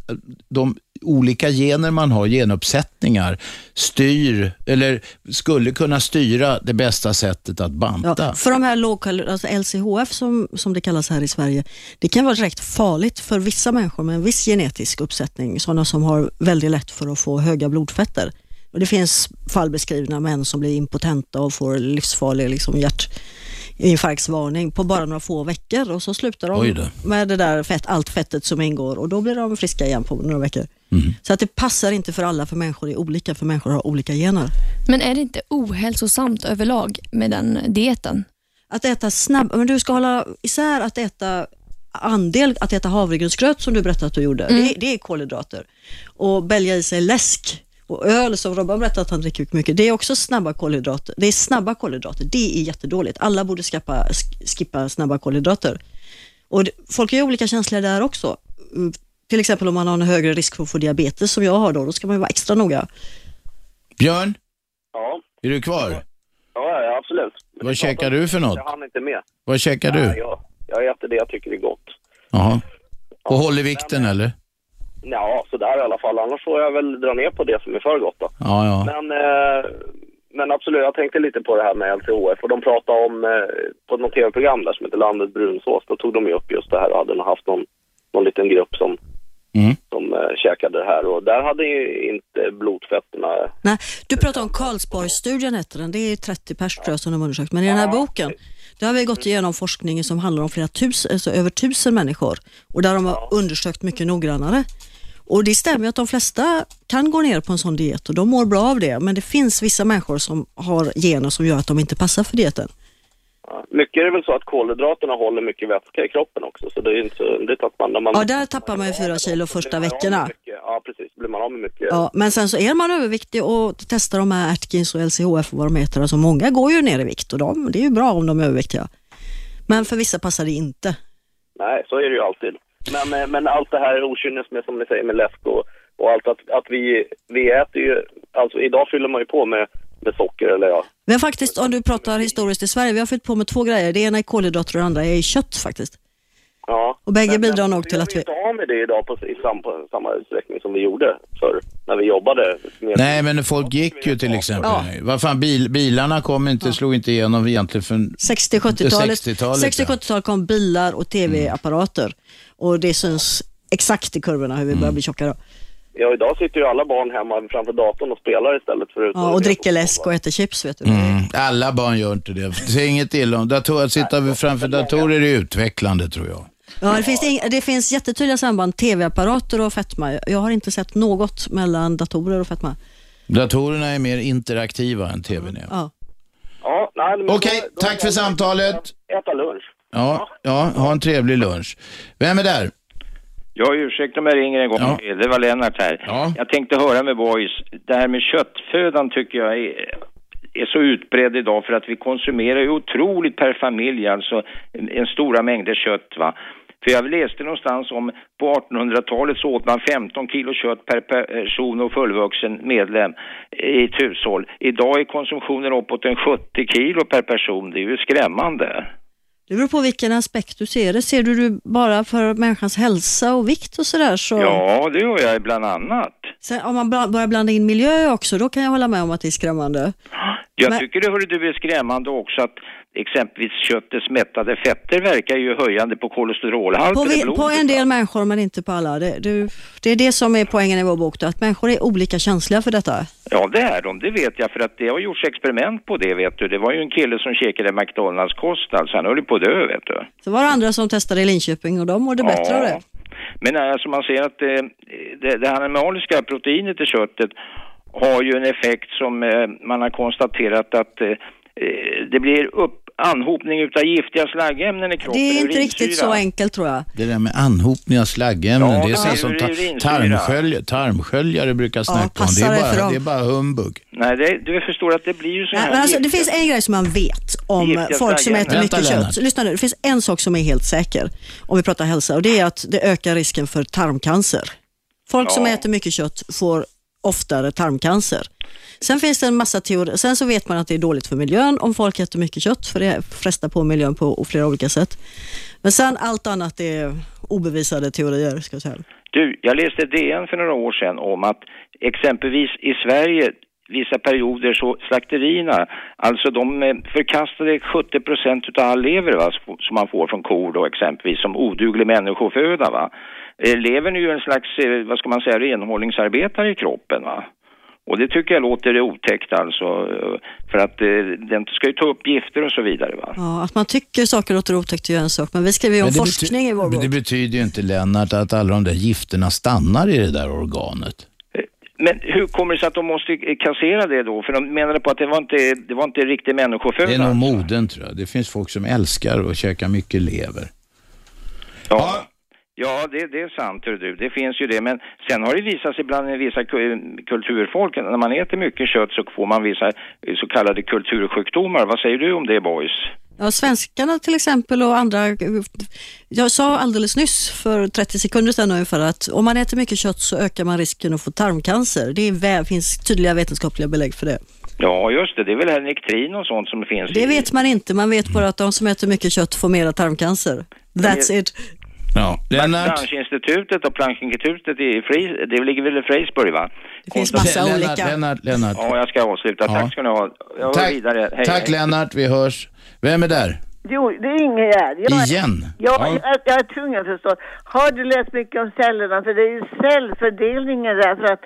B: de olika gener man har, genuppsättningar, styr, eller skulle kunna styra det bästa sättet att banta.
C: Ja, för de här lågkalor, alltså LCHF som, som det kallas här i Sverige, det kan vara direkt farligt för vissa människor med en viss genetisk uppsättning, sådana som har väldigt lätt för att få höga blodfetter. Och det finns fall beskrivna män som blir impotenta och får livsfarlig liksom, hjärtinfarktsvarning på bara några få veckor och så slutar de med det där fett, allt fettet som ingår och då blir de friska igen på några veckor. Så att det passar inte för alla, för människor är olika, för människor har olika gener.
L: Men är det inte ohälsosamt överlag med den dieten?
C: Att äta snabb, men du ska hålla isär att äta andel, att äta havregrynsgröt som du berättade att du gjorde,
L: Mm.
C: det, det är kolhydrater. Och bälja i sig läsk och öl som Robban berättade att han dricker mycket, det är också snabba kolhydrater. Det är snabba kolhydrater, det är jättedåligt. Alla borde skippa, sk- skippa snabba kolhydrater. Och det, folk är olika känsliga där också. Till exempel om man har en högre risk för att få diabetes som jag har då, då ska man ju vara extra noga.
B: Björn,
K: Ja,
B: är du kvar?
K: ja, ja absolut. Men
B: Vad
K: det
B: käkar du för något?
K: Jag hann inte med.
B: Vad käkar
K: Nej,
B: du?
K: Jag, jag äter det jag tycker är gott.
B: Jaha. Och håller vikten eller?
K: Ja, sådär i alla fall. Annars får jag väl dra ner på det som är för gott då.
B: Ja, ja.
K: Men, eh, men absolut, jag tänkte lite på det här med LCHF och de pratade om, eh, på något tv-program där som heter Landet brunsås, då tog de ju upp just det här och hade haft någon, någon liten grupp som,
B: Mm.
K: som eh, käkade det här och där hade ju inte blodfetterna
C: Nej, du pratar om Karlsborgsstudien heter den, det är 30 pers tror jag som de har undersökt, men i den här boken där har vi gått igenom forskningen som handlar om flera tusen, alltså över tusen människor och där de har undersökt mycket noggrannare. Och det stämmer att de flesta kan gå ner på en sån diet och de mår bra av det, men det finns vissa människor som har gener som gör att de inte passar för dieten.
K: Ja, Mycket är det väl så att kolhydraterna håller mycket vätska i kroppen också, så det är inte så underligt att man... När man
C: Ja, där tappar man ju fyra kilo första veckorna.
K: ja, precis. Blir man av med mycket...
C: Ja, men sen så är man överviktig och testar de här Atkins och LCHF och vad de heter, alltså många går ju ner i vikt och de, det är ju bra om de är överviktiga. Men för vissa passar det inte.
K: Nej, så är det ju alltid. Men, eh, men allt det här okynnes med, som ni säger, med läsk och, och allt att, att vi, vi äter ju... Alltså idag fyller man ju på med, med socker, eller ja.
C: Vi har faktiskt, om du pratar historiskt i Sverige, vi har fyllt på med två grejer. Det ena är kolhydrater och det andra är kött faktiskt.
K: ja.
C: Och bägge
K: Men-
C: bidrar
K: men
C: nog till att
K: Vi
C: vi...
K: inte av med det idag på, i sam, på samma utsträckning som vi gjorde förr, när vi jobbade. Med,
B: Nej, men folk gick ju till exempel.
C: Ja.
B: Vad fan, bil, bilarna kom inte, slog inte igenom egentligen för
C: 60-70-talet
B: 60-talet,
C: 60-70-talet kom bilar och tv-apparater och det syns exakt i kurvorna hur vi börjar bli tjocka då.
K: Ja, idag sitter ju alla barn hemma framför datorn och spelar istället för
C: Ja, och dricker läsk och äter chips vet du.
B: Mm. Alla barn gör inte det. Säg inget illa om dator, Att sitta framför datorer är utvecklande tror jag.
C: Ja, det finns, ing- det finns jättetydliga samband, tv-apparater och fetma. Jag har inte sett något mellan datorer och fetma.
B: Datorerna är mer interaktiva än tvn är.
C: Ja.
K: Ja, nej, men
B: Okej,
K: då- då
B: tack för samtalet.
K: Äta lunch.
B: Ja, ja, ha en trevlig lunch. Vem är där?
G: Ja, ursäkta om jag ringer en gång
B: Ja.
G: till. Det var Lennart här. Jag tänkte höra med boys. Det här med köttfödan tycker jag är, är så utbredd idag för att vi konsumerar ju otroligt per familj, alltså en, en stora mängder kött va. För jag läste någonstans om på 1800-talet så åt man 15 kilo kött per person och fullvuxen medlem i ett hushåll. Idag är konsumtionen uppåt en 70 kilo per person. Det är ju skrämmande.
C: Det beror på vilken aspekt du ser det. Ser du det bara för människans hälsa och vikt och sådär så...
G: Ja, det gör jag bland annat.
C: Sen, om man börjar blanda in miljö också, då kan jag hålla med om att det är skrämmande.
G: Jag
C: Men-
G: tycker det hörde du är skrämmande också att exempelvis köttets mättade fetter verkar ju höjande på kolesterolhalten
C: På,
G: i blodet.
C: på en del människor men inte på alla. Det, du, det är det som är poängen i vår bok, då, att människor är olika känsliga för detta.
G: Ja, det är de, det vet jag för att det har gjorts experiment på det vet du. Det var ju en kille som käkade McDonalds-kost alltså, han höll ju på att dö vet du.
C: Så var det andra som testade i Linköping och de mådde bättre av det.
G: Men alltså man ser att eh, det, det animaliska proteinet i köttet har ju en effekt som eh, man har konstaterat att eh, det blir upp anhopning utav giftiga slaggämnen i kroppen.
C: Det är inte riktigt så enkelt tror jag.
B: Det där med anhopning av slaggämnen,
G: Ja,
B: det är
G: ja.
B: sånt som tarmskölj, tarmsköljare brukar snacka om. Det är, bara, det är bara humbug.
G: Nej, det, du förstår att det blir ju så
C: Nej,
G: här
C: men alltså, det finns en grej som man vet om
G: Giftiga
C: folk som äter mycket
B: Vänta,
C: kött. Lyssna nu, det finns en sak som är helt säker om vi pratar hälsa och det är att det ökar risken för tarmcancer. Folk som
G: Ja.
C: äter mycket kött får oftare tarmcancer. Sen finns det en massa teorier. Sen så vet man att det är dåligt för miljön om folk äter mycket kött, för det frestar på miljön på flera olika sätt. Men sen allt annat är obevisade teorier, ska jag säga.
G: Du, jag läste DN för några år sedan om att exempelvis i Sverige vissa perioder så slakterierna, alltså de eh, förkastade 70 procent utav all lever va, som man får från kor då exempelvis som oduglig människoföda va. Eh, Levern är ju en slags, eh, vad ska man säga, renhållningsarbetare i kroppen va. Och det tycker jag låter otäckt alltså. eh, För att eh, den ska ju ta upp gifter och så vidare va.
C: Ja, att man tycker saker låter otäckt är ju en sak, men vi skriver ju om forskning i vår
B: Men
C: bok.
B: det betyder ju inte, Lennart, att alla de där gifterna stannar i det där organet.
G: Men hur kommer det sig att de måste kassera det då? För de menade på att det var inte, det var inte riktig människoföda.
B: Det är nog moden tror jag. Det finns folk som älskar att käka mycket lever.
G: Ja, ja det, det är sant du. Det finns ju det. Men sen har det visat sig bland vissa ku- kulturfolk, när man äter mycket kött så får man vissa eh, så kallade kultursjukdomar. Vad säger du om det boys?
C: Ja, svenskarna till exempel och andra. Jag sa alldeles nyss för 30 sekunder sedan ungefär att om man äter mycket kött så ökar man risken att få tarmcancer. Det är, finns tydliga vetenskapliga belägg för det.
G: Ja, just det. Det är väl här Nektrin och sånt som finns
C: Det
G: i...
C: vet man inte, man vet bara att de som äter mycket kött får mera tarmcancer. That's it.
B: Ja,
G: Branschinstitutet och Plankinstitutet i Fris, det ligger väl i Freisburg va?
C: Det finns massa
B: Lennart,
C: olika.
B: Lennart, Lennart.
G: Ja, jag ska avsluta.
B: Ja.
G: Tack ska ni ha. Jag
B: Tack,
G: vidare. Hej,
B: tack
G: hej.
B: Lennart, vi hörs. Vem är där?
H: Jo, det är Ingegärd. Jag,
B: Igen?
H: Jag,
B: Ja.
H: jag, jag är tvungen att förstå. Har du läst mycket om cellerna? För det är ju cellfördelningen där. För att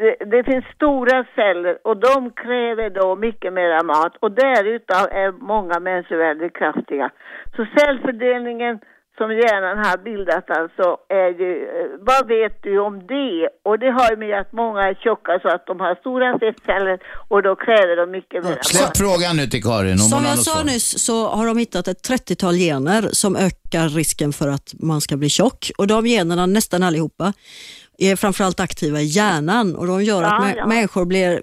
H: det, det finns stora celler och de kräver då mycket mera mat. Och därutav är många människor väldigt kraftiga. Så cellfördelningen som hjärnan har bildat alltså är ju, eh, vad vet du om det? Och det har ju med att många är tjocka så att de har stora fettceller och då kräver de mycket mera
B: Släpp frågan nu till Karin om
C: Som jag sa
B: svar.
C: nyss så har de hittat ett 30-tal gener som ökar risken för att man ska bli tjock. Och de generna, nästan allihopa, är framförallt aktiva i hjärnan och de gör att
H: Ja,
C: mä-
H: ja.
C: människor blir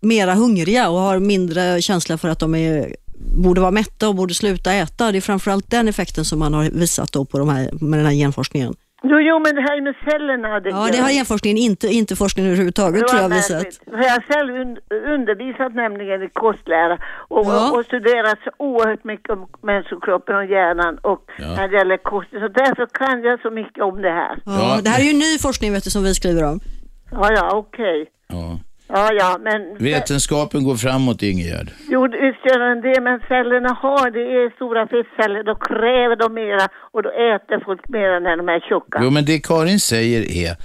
C: mera hungriga och har mindre känsla för att de är, borde vara mätta och borde sluta äta. Det är framförallt den effekten som man har visat då på de här, med den här genforskningen.
H: Jo, jo, men det här med cellerna.
C: Ja, det har genforskningen inte, inte forskningen överhuvudtaget tror jag visat.
H: För Jag har själv un undervisat nämligen i kostlära och,
C: Ja.
H: och studerat så oerhört mycket om människokroppen och hjärnan och när det gäller kosten. Så därför kan jag så mycket om det här.
C: Ja, det här är ju ny forskning vet du, som vi skriver om.
H: Ja, ja, okej.
B: Ja.
H: Ja, ja, men...
B: Vetenskapen går framåt, Ingegärd.
H: Jo, visst gör den det, men cellerna har, det är stora fettceller, då kräver de mera och då äter folk mera när de är tjocka.
B: Jo, men det Karin säger är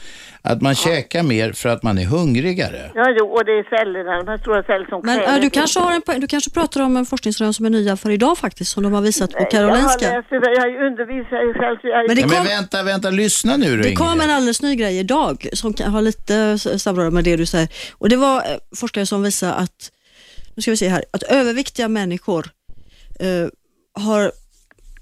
B: att man käkar mer för att man är hungrigare.
H: Ja, jo, och det är cellerna, de här stora cellerna som
C: Men äh, du, kanske har en, du kanske pratar om en forskningsrön som är nya för idag faktiskt, som de har visat på
H: Jag har
C: Karolinska.
H: läst det, jag har ju undervisat själv. så Jag...
C: Men det
B: Ja,
C: kom-
B: men vänta, vänta, lyssna nu då,
C: Det kom en alldeles ny grej idag som kan ha lite samröre med det du säger. Och det var eh, forskare som visade att, nu ska vi se här, att överviktiga människor eh, har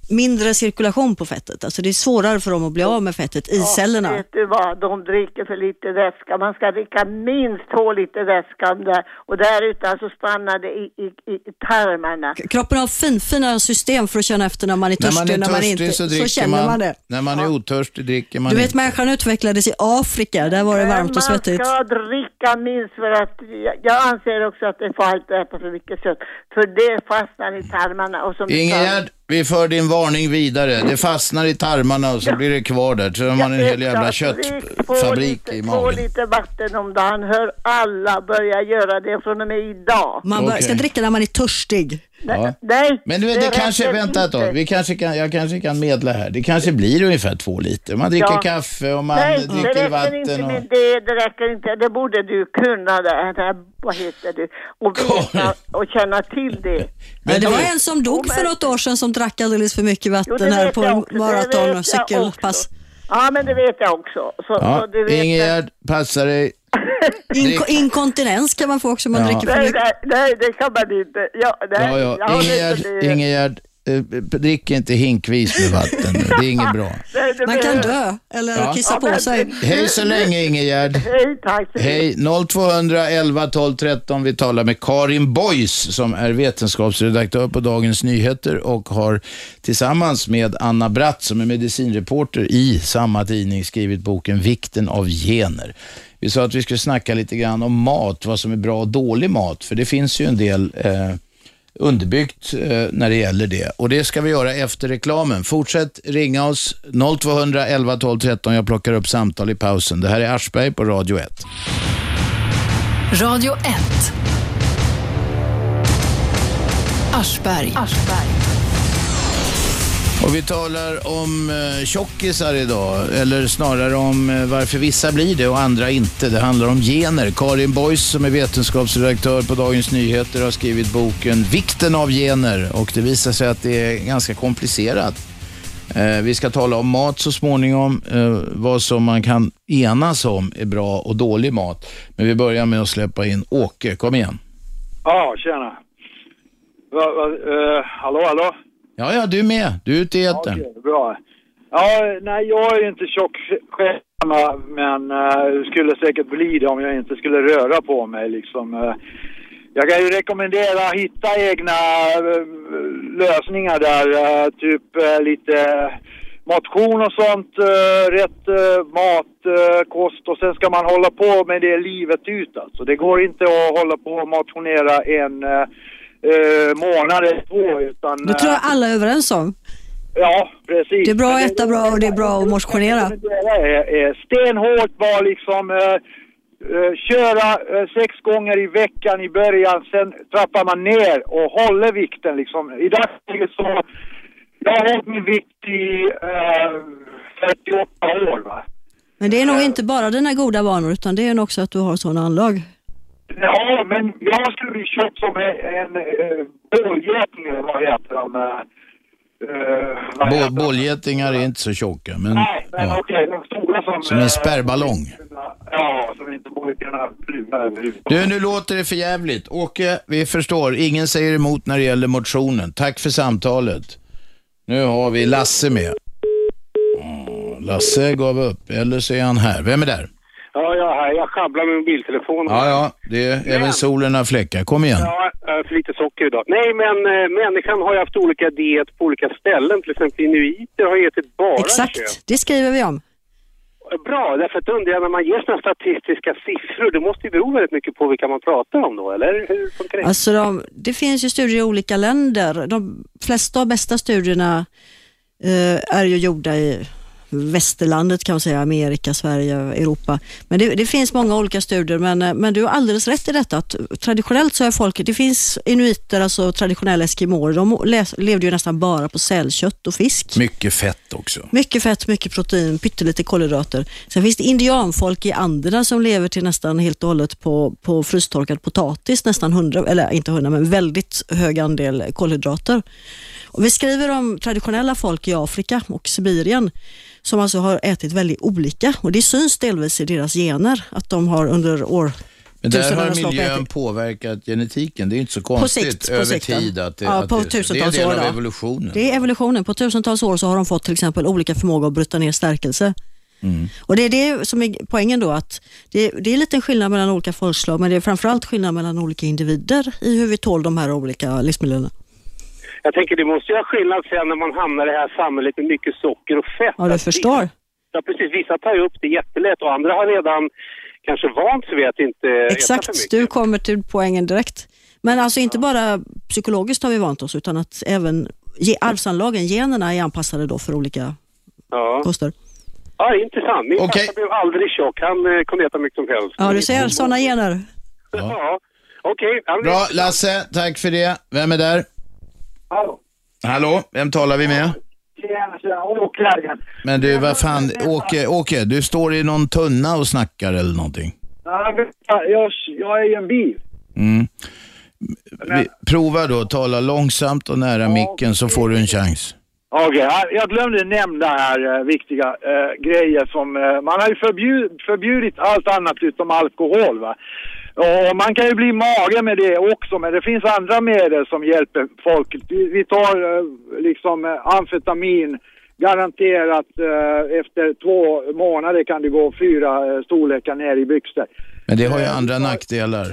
C: mindre cirkulation på fettet. Alltså det är svårare för dem att bli av med fettet i cellerna.
H: Vet du vad, de dricker för lite vätska. Man ska dricka minst två liter vätska om det. Och därutan så stannar det i, i, i tarmarna.
C: Kroppen har finfina system för att känna efter när man är
B: När man
C: törstig
B: är
C: och när man
B: törstig
C: inte.
B: så dricker
C: känner
B: man.
C: man det.
B: När man är otörstig dricker man
C: Du vet
B: inte.
C: människan utvecklades i Afrika, där var det varmt och svettigt.
H: Man ska dricka minst för att, jag, jag anser också att det är farligt att äta för mycket kött. För det fastnar i tarmarna. Och som
B: Ingegärd, vi för din varning vidare. Det fastnar i tarmarna och så blir det kvar där. Så har man en hel jävla köttfabrik i magen.
H: liter vatten om dagen. Hör alla börja göra det från och med idag.
C: Man bör, ska
B: Okej.
C: dricka när man är törstig.
B: Ja.
H: Nej,
B: Men du vet, det,
H: det
B: kanske,
H: räcker
B: vänta ett tag,
H: inte.
B: vi kanske kan, jag kanske kan medla här. Det kanske blir ungefär två liter. Man dricker
H: Ja.
B: kaffe och man
H: Nej, det
B: dricker
H: räcker
B: vatten.
H: inte
B: Och...
H: med det, det räcker inte. Det borde du kunna det, det här, vad heter det, och veta och känna till det.
C: Men det var
B: du-
C: en som dog för något år sedan som drack alldeles för mycket
H: Jo,
C: vatten
H: det
C: här på
H: det
C: maraton och cykelpass.
H: Ja, men det vet jag också. Så,
B: Ja,
H: så du vet
B: Ingegärd, passa dig.
C: Inko- inkontinens kan man få också om man
B: Ja.
C: dricker för
H: Nej,
C: mycket.
H: nej, nej, det kan man inte. Ja, nej,
B: Ja, ja. Ingegärd. Ingegärd eh, drick inte hinkvis med vatten nu. Det är inget bra.
H: Nej,
C: Man kan dö eller
B: Ja.
C: kissa
H: Ja,
C: på
H: men-
C: sig.
B: Hej så länge Ingegärd.
H: Hej, tack.
B: Hej, 0211 12 13. Vi talar med Karin Boys som är vetenskapsredaktör på Dagens Nyheter och har tillsammans med Anna Bratt som är medicinreporter i samma tidning skrivit boken Vikten av gener. Vi sa att vi skulle snacka lite grann om mat, vad som är bra och dålig mat, för det finns ju en del eh, underbyggt eh, när det gäller det. Och det ska vi göra efter reklamen. Fortsätt ringa oss 0211 12 13. Jag plockar upp samtal i pausen. Det här är Aschberg på Radio 1.
A: Radio 1. Aschberg.
B: Och vi talar om eh, tjockisar idag, eller snarare om eh, varför vissa blir det och andra inte. Det handlar om gener. Karin Boys som är vetenskapsredaktör på Dagens Nyheter har skrivit boken Vikten av gener och det visar sig att det är ganska komplicerat. Eh, vi ska tala om mat så småningom, eh, vad som man kan enas om är bra och dålig mat. Men vi börjar med att släppa in Åke, kom igen.
M: Ja, tjena. Va, va, eh, hallå, hallå?
B: Ja, ja, du är med. Du är ute i etern.
M: Okej, bra. Ja, nej, jag är inte tjock själv, men uh, skulle säkert bli det om jag inte skulle röra på mig liksom. Eh, jag kan ju rekommendera att hitta egna eh, lösningar där, eh, typ lite motion och sånt, rätt mat, kost och sen ska man hålla på med det livet ut alltså. Det går inte att hålla på och motionera en eh, eh, månad eller två utan...
C: Det tror jag alla är överens om.
M: Ja, precis.
C: Det är bra att äta bra och det är bra att motionera.
M: Stenhårt bara liksom eh, eh, köra eh, sex gånger i veckan i början, sen trappar man ner och håller vikten liksom. I dagsläget så, jag har hållit min vikt i eh, 48 år va.
C: Men det är nog inte bara dina goda vanor utan det är nog också att du har sådana anlag.
M: Ja, men jag skulle bli tjock som en, uh, bålgeting eller vad heter de? eh, eh,
B: Bålgetingar är inte så tjocka, men
M: Nej, men
B: ja,
M: okej, de stora som...
B: som
M: eh,
B: en spärrballong.
M: Ja, som inte borde kunna flyga överhuvudtaget.
B: Du, nu låter det för jävligt. Åke, vi förstår. Ingen säger emot när det gäller motionen. Tack för samtalet. Nu har vi Lasse med. Lasse gav upp, eller så är han här. Vem är där?
N: Ja, jag är här. Jag sjabblar med mobiltelefonen.
B: Ja, ja, det är även solen har fläckar. Kom igen.
N: Ja, för lite socker idag. Nej, men eh, människan har ju haft olika diet på olika ställen. Till exempel inuiter har ätit bara kött.
C: Exakt, det skriver vi om.
N: Bra, därför att undrar jag när man ger sådana statistiska siffror, det måste ju bero väldigt mycket på vilka man pratar om då, eller hur funkar det?
C: Alltså de, det finns ju studier i olika länder. De flesta och bästa studierna eh, är ju gjorda i västerlandet kan man säga, Amerika, Sverige, Europa. Men det, det finns många olika studier, men, eh, men du har alldeles rätt i detta att traditionellt så är folk, det finns inuiter, alltså traditionella eskimåer, de läs, levde ju nästan bara på sälkött och fisk.
B: Mycket fett också.
C: Mycket fett, mycket protein, pyttelite kolhydrater. Sen finns det indianfolk i Anderna som lever till nästan helt och hållet på, på frystorkad potatis, nästan 100, eller inte 100 men väldigt hög andel kolhydrater. Och vi skriver om traditionella folk i Afrika och Sibirien som alltså har ätit väldigt olika och det syns delvis i deras gener att de har under år
B: Men där har miljön påverkat genetiken. Det är inte så konstigt
C: sikt, på
B: över
C: sikt, ja.
B: tid att det,
C: Ja,
B: att
C: på
B: det, det är en
C: tusentals
B: del
C: år,
B: av
C: då.
B: evolutionen.
C: Det är evolutionen. På tusentals år så har de fått till exempel olika förmåga att bryta ner stärkelse.
B: Mm.
C: Och Det är det som är poängen då, att det, det är lite skillnad mellan olika folkslag, men det är framförallt skillnad mellan olika individer i hur vi tål de här olika livsmiljöerna.
N: Jag tänker det måste göra skillnad sen när man hamnar i det här samhället med mycket socker och fett.
C: Ja, du förstår.
N: Vissa, ja, precis. Vissa tar ju upp det jättelätt och andra har redan kanske vant sig vid att inte äta för
C: Exakt,
N: mycket.
C: du kommer till poängen direkt. Men alltså inte bara psykologiskt har vi vant oss, utan att även ge, arvsanlagen, generna, är anpassade då för olika
N: Ja.
C: koster.
N: Ja, det är intressant. Min pappa blev aldrig tjock. Han eh, kunde äta mycket som helst.
C: Ja, du ser, sådana gener.
N: Ja, okej. Ja, men-
B: Bra, Lasse. Tack för det. Vem är där?
M: Hallå?
B: Hallå, vem talar vi med?
M: Tjena, tjena. Åke här igen.
B: Men du, vad fan, Åke, Åke, du står i någon tunna och snackar eller någonting.
M: Ja, Jag, jag är i en bil.
B: Mm. Vi, prova då, tala långsamt och nära micken så får du en chans.
M: Okej, ja, jag glömde nämna här eh, viktiga eh, grejer som... eh, man har ju förbjud, förbjudit allt annat utom alkohol va. Och man kan ju bli mage med det också, men det finns andra medel som hjälper folk. Vi, tar eh, liksom eh, amfetamin, garanterat eh, efter två månader kan det gå fyra storlekar ner i byxor.
B: Men det har ju andra nackdelar.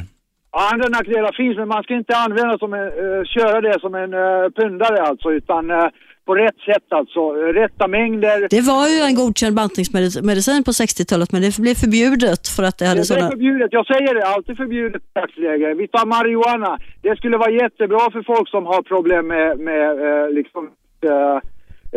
M: Andra nackdelar finns, men man ska inte använda som en, köra det som en uh, pundare alltså, utan på rätt sätt alltså. Rätta mängder.
C: Det var ju en godkänd bantningsmedicin på 60-talet, men det blev förbjudet för att det hade
M: Det är
C: sådana...
M: förbjudet, jag säger det, alltid förbjudet i dagsläget. Vi tar marijuana. Det skulle vara jättebra för folk som har problem med, med eh, liksom, eh,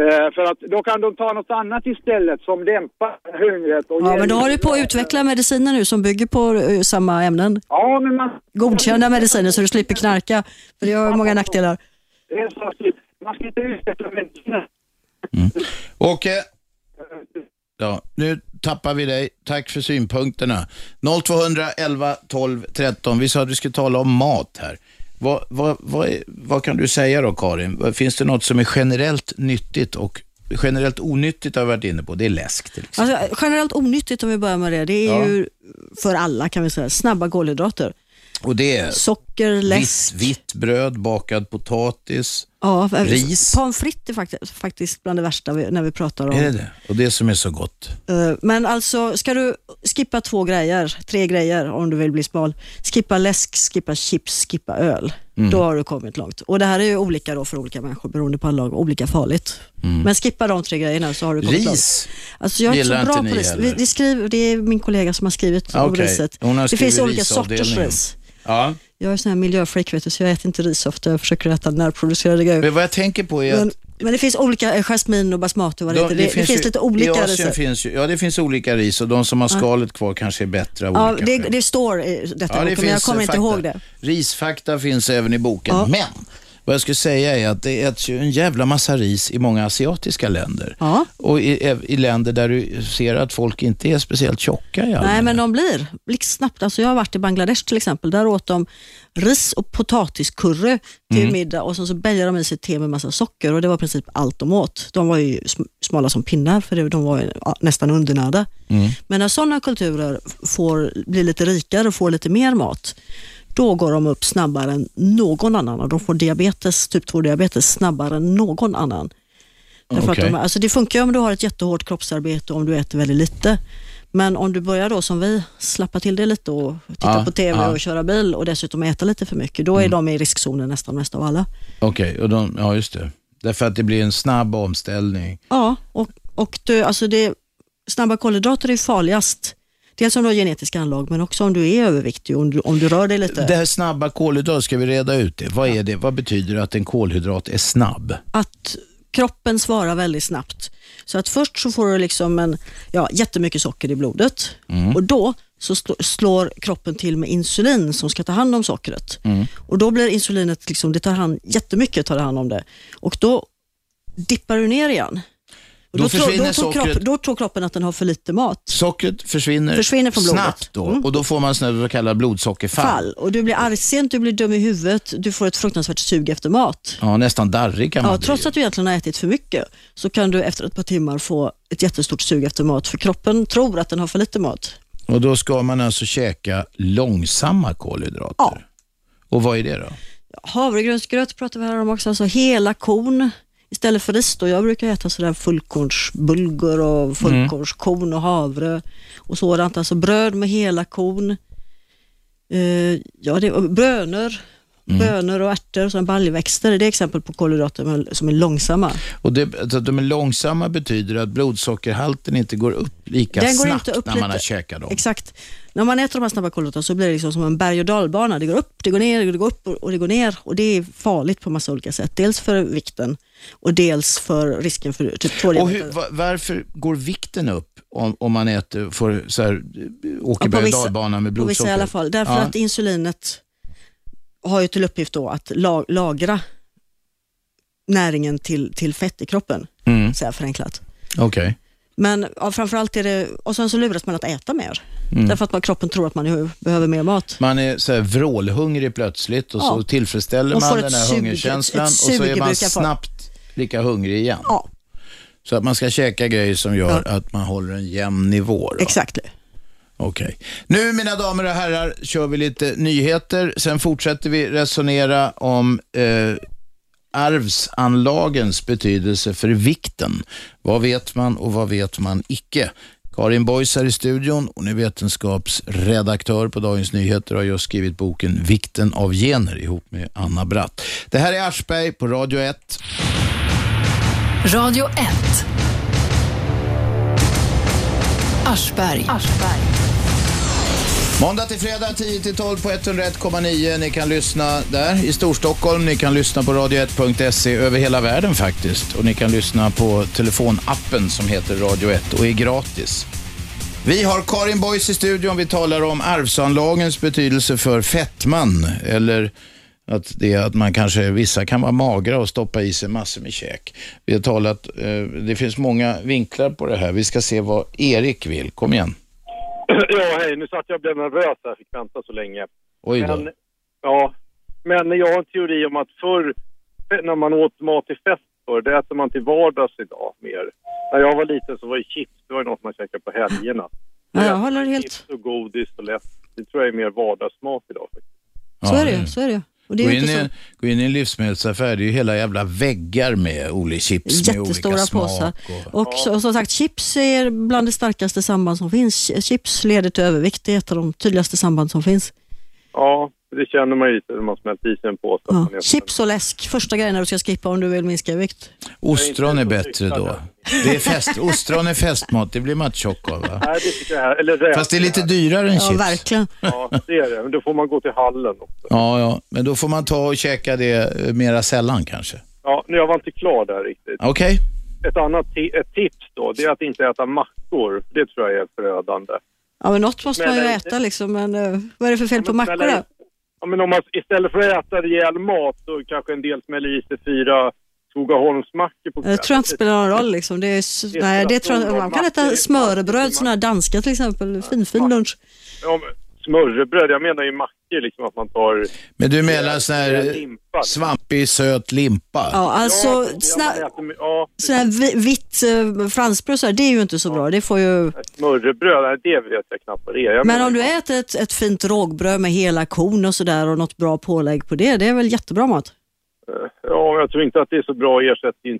M: eh, för att då kan de ta något annat istället som dämpar hungret. Och
C: Ja, men då har du på att utveckla mediciner nu som bygger på samma ämnen.
M: Ja, men man...
C: Godkända mediciner så du slipper knarka, för det har många nackdelar.
M: Det är så man ska inte utveckla mediciner.
B: Åke, ja, nu tappar vi dig. Tack för synpunkterna. 0211 12 13. Vi sa att vi skulle tala om mat här. Vad, vad, vad, är, vad kan du säga då, Karin? Finns det något som är generellt nyttigt och generellt onyttigt har vi varit inne på? Det är läsk till exempel.
C: Alltså, generellt onyttigt om vi börjar med det, det är
B: Ja.
C: ju för alla kan vi säga, snabba kolhydrater.
B: Och det är
C: Socker, läsk.
B: vitt, vitt bröd, bakad potatis,
C: Ja,
B: ris.
C: Pommes frites är faktiskt, faktiskt bland det värsta vi, när vi pratar om.
B: Är det det? Och det som är så gott.
C: Eh, Men alltså, ska du skippa två grejer, tre grejer om du vill bli smal. Skippa läsk, skippa chips, skippa öl.
B: Mm.
C: Då har du kommit långt. Och Det här är ju olika då för olika människor beroende på alla olika farligt.
B: Mm.
C: Men skippa de tre grejerna så har du kommit
B: Ris
C: långt. Alltså jag är inte
B: gillar
C: så bra
B: inte
C: på
B: ni
C: ris. Vi, vi skriver, det är min kollega som har skrivit om
B: Okej,
C: riset. det finns olika sorters ris.
B: Ja.
C: Jag är sån här miljöfreak vet du, så jag äter inte ris ofta. Jag försöker äta närproducerade grejer.
B: Men vad jag tänker på är
C: Men,
B: att
C: men det finns olika, eh, jasmin och basmati och vad det,
B: de-
C: heter. Det, det finns,
B: ju-
C: lite olika ris.
B: finns ju, ja, det finns olika ris och de som har skalet kvar kanske är bättre av
C: Ja,
B: olika
C: det,
B: skäl.
C: det står i detta
B: Ja,
C: boken, men jag kommer
B: eh,
C: inte
B: fakta.
C: ihåg det.
B: Risfakta finns även i boken.
C: Ja.
B: Men vad jag skulle säga är att det äts ju en jävla massa ris i många asiatiska länder.
C: Ja.
B: Och i, i länder där du ser att folk inte är speciellt tjocka i
C: Nej, men de blir blixtsnabbt. Alltså jag har varit i Bangladesh till exempel. Där åt de ris och potatiskurre till
B: Mm.
C: middag och sen så bälgade de i sig te med massa socker och det var i princip allt de åt. De var ju sm- smala som pinnar för de var nästan undernärda.
B: Mm.
C: Men när sådana kulturer får bli lite rikare och får lite mer mat, då går de upp snabbare än någon annan och de får diabetes, typ 2-diabetes snabbare än någon annan. Därför att de, alltså det funkar om du har ett jättehårt kroppsarbete och om du äter väldigt lite. Men om du börjar då som vi, slappa till det lite och titta
B: Ja,
C: på TV
B: ja.
C: och köra bil och dessutom äta lite för mycket, då är
B: Mm.
C: de i riskzonen nästan mest av alla.
B: Okej, och de, ja just det. Därför att det blir en snabb omställning.
C: Ja, och, och du, alltså det, snabba kolhydrater är farligast. Dels om du har genetiska anlag, men också om du är överviktig om du, om du rör dig lite.
B: Det här snabba kolhydrat, ska vi reda ut det? Vad är det? Vad betyder det att en kolhydrat är snabb?
C: att kroppen svarar väldigt snabbt. Så att först så får du liksom en, ja, jättemycket socker i blodet
B: Mm.
C: och då så slå- slår kroppen till med insulin som ska ta hand om sockret. Och då blir insulinet, liksom, det tar hand, jättemycket tar hand om det. Och då dippar du ner igen.
B: Då
C: då, tror,
B: försvinner
C: då,
B: sockret.
C: kropp, då tror kroppen att den har för lite mat.
B: Sockret försvinner,
C: Försvinner från blodet.
B: snabbt då
C: Mm.
B: och då får man så kallade blodsockerfall.
C: Fall. Och du blir argsint, du blir dum i huvudet, du får ett fruktansvärt sug efter mat.
B: Ja, nästan darrig kan man
C: Ja,
B: bli.
C: trots att du egentligen har ätit för mycket så kan du efter ett par timmar få ett jättestort sug efter mat för kroppen tror att den har för lite mat.
B: Och då ska man alltså käka långsamma kolhydrater.
C: Ja.
B: Och vad är det då?
C: Havregrynsgröt pratar vi här om också, alltså hela korn istället för ris. Då. Jag brukar äta sådär fullkornsbulgur och fullkornskorn och havre och sådant. Alltså bröd med hela korn. Eh, ja, det, och bönor, bönor och ärtor, sådana baljväxter. Det är exempel på kolhydrater som är långsamma.
B: Och det, att de är långsamma betyder att blodsockerhalten inte går upp lika
C: Den
B: snabbt
C: upp
B: när man
C: lite-
B: har käkat dem.
C: Exakt. När man äter de här snabba kolhydraterna så blir det liksom som en berg och dalbana. Det går upp, det går ner, det går upp och det går ner. Och det är farligt på massa olika sätt. Dels för vikten och dels för risken för typ 2
B: Och hur, va- varför går vikten upp om, om man äter, får så här, åker
C: Ja, på
B: berg och dalbana med
C: På
B: blodsocker?
C: vissa i alla fall. Därför
B: Ja.
C: att insulinet har ju till uppgift då att la, lagra näringen till, till fett i kroppen,
B: Mm.
C: så här förenklat.
B: Okej.
C: Men ja, framförallt är det, och sen så luras man att äta mer.
B: Mm.
C: Därför att man, kroppen tror att man behöver mer mat.
B: Man är så här vrålhungrig plötsligt och så
C: Ja.
B: tillfredsställer
C: Och
B: man den här
C: sug-
B: hungerkänslan
C: ett
B: och så är man snabbt lika hungrig igen.
C: Ja.
B: Så att man ska käka grejer som gör att man håller en jämn nivå. Då.
C: Exakt.
B: Okej. Nu mina damer och herrar kör vi lite nyheter. Sen fortsätter vi resonera om eh, arvsanlagens betydelse för vikten. Vad vet man och vad vet man icke? Karin Boys här i studion. Hon är vetenskapsredaktör på Dagens Nyheter och har just skrivit boken Vikten av gener ihop med Anna Bratt. Det här är Aschberg på Radio 1.
A: Radio 1. Aschberg.
B: Måndag till fredag 10 till 12 på 101,9. Ni kan lyssna där i Storstockholm. Ni kan lyssna på radio1.se över hela världen faktiskt. Och ni kan lyssna på telefonappen som heter Radio 1 och är gratis. Vi har Karin Boys i studion. Vi talar om arvsanlagens betydelse för fettman eller Att, det, är att man kanske, vissa kan vara magra och stoppa i sig massor med käk. Vi har talat, eh, det finns många vinklar på det här. Vi ska se vad Erik vill. Kom igen.
O: Ja, hej. Nu satt jag och blev nervös här. fick vänta så länge.
B: Oj då.
O: Men, ja, men jag har en teori om att förr, när man åt mat till fest förr, det äter man till vardags idag mer. När jag var liten så var ju chips, det var ju något man käkade på helgerna.
C: Ja, jag håller helt...
O: Chips och godis och läsk. Det tror jag är mer vardagsmat idag. faktiskt.
C: Så är det så är det ju. Och det är
B: Gå in,
C: inte
B: i, gå in i en livsmedelsaffär, det är ju hela jävla väggar med olika chips med olika
C: jättestora påsar. Och, så- och som sagt, chips är bland det starkaste samband som finns. Chips leder till övervikt, det är ett av de tydligaste samband som finns.
O: Ja, det känner man ju lite när man smält i sig en påse. att
C: Ja. Chips och läsk, första grejen när du ska skippa om du vill minska vikt.
B: Ostron är bättre då. Det är fest, ostron är festmat, det blir man tjock av va?
O: Nej, det jag. Eller räk.
B: Fast det är lite dyrare än chips.
C: verkligen.
O: Ja, det är det. Men då får man gå till hallen också.
B: Ja, ja, men då får man ta och käka det eh, mera sällan kanske.
O: Ja, nu jag var inte klar där riktigt.
B: Okej.
O: Ett annat ett tips då, det är att inte äta mackor. Det tror jag är förödande.
C: Ja, men något måste man ju
O: Men-
C: äta liksom, men eh, vad är det för fel på mackor då?
O: Ja, men om man istället för att äta rejäl mat så kanske en del smäller i sig fyra Skogaholmsmackor på
C: Jag tror inte det spelar någon roll liksom. Det är,
O: Det
C: nej, det tror jag, man kan äta smörbröd, sådana här danska till exempel. Fin, fin lunch.
O: Ja, men smörrebröd, jag menar ju mackor liksom att man tar...
B: Men du menar sån här eh,
O: Limpa.
B: svampig söt limpa?
C: Ja, alltså
O: Ja,
C: såna,
O: ja,
C: såna här vi- vitt eh, franskbröd, så här, det är ju inte så bra. Det får ju...
O: smörrebröd, det vet jag knappt vad det är. Jag
C: Men
O: menar-
C: om du äter ett, ett fint rågbröd med hela kon och sådär och något bra pålägg på det, det är väl jättebra mat?
O: Ja, jag tror inte att det är så bra ersättning.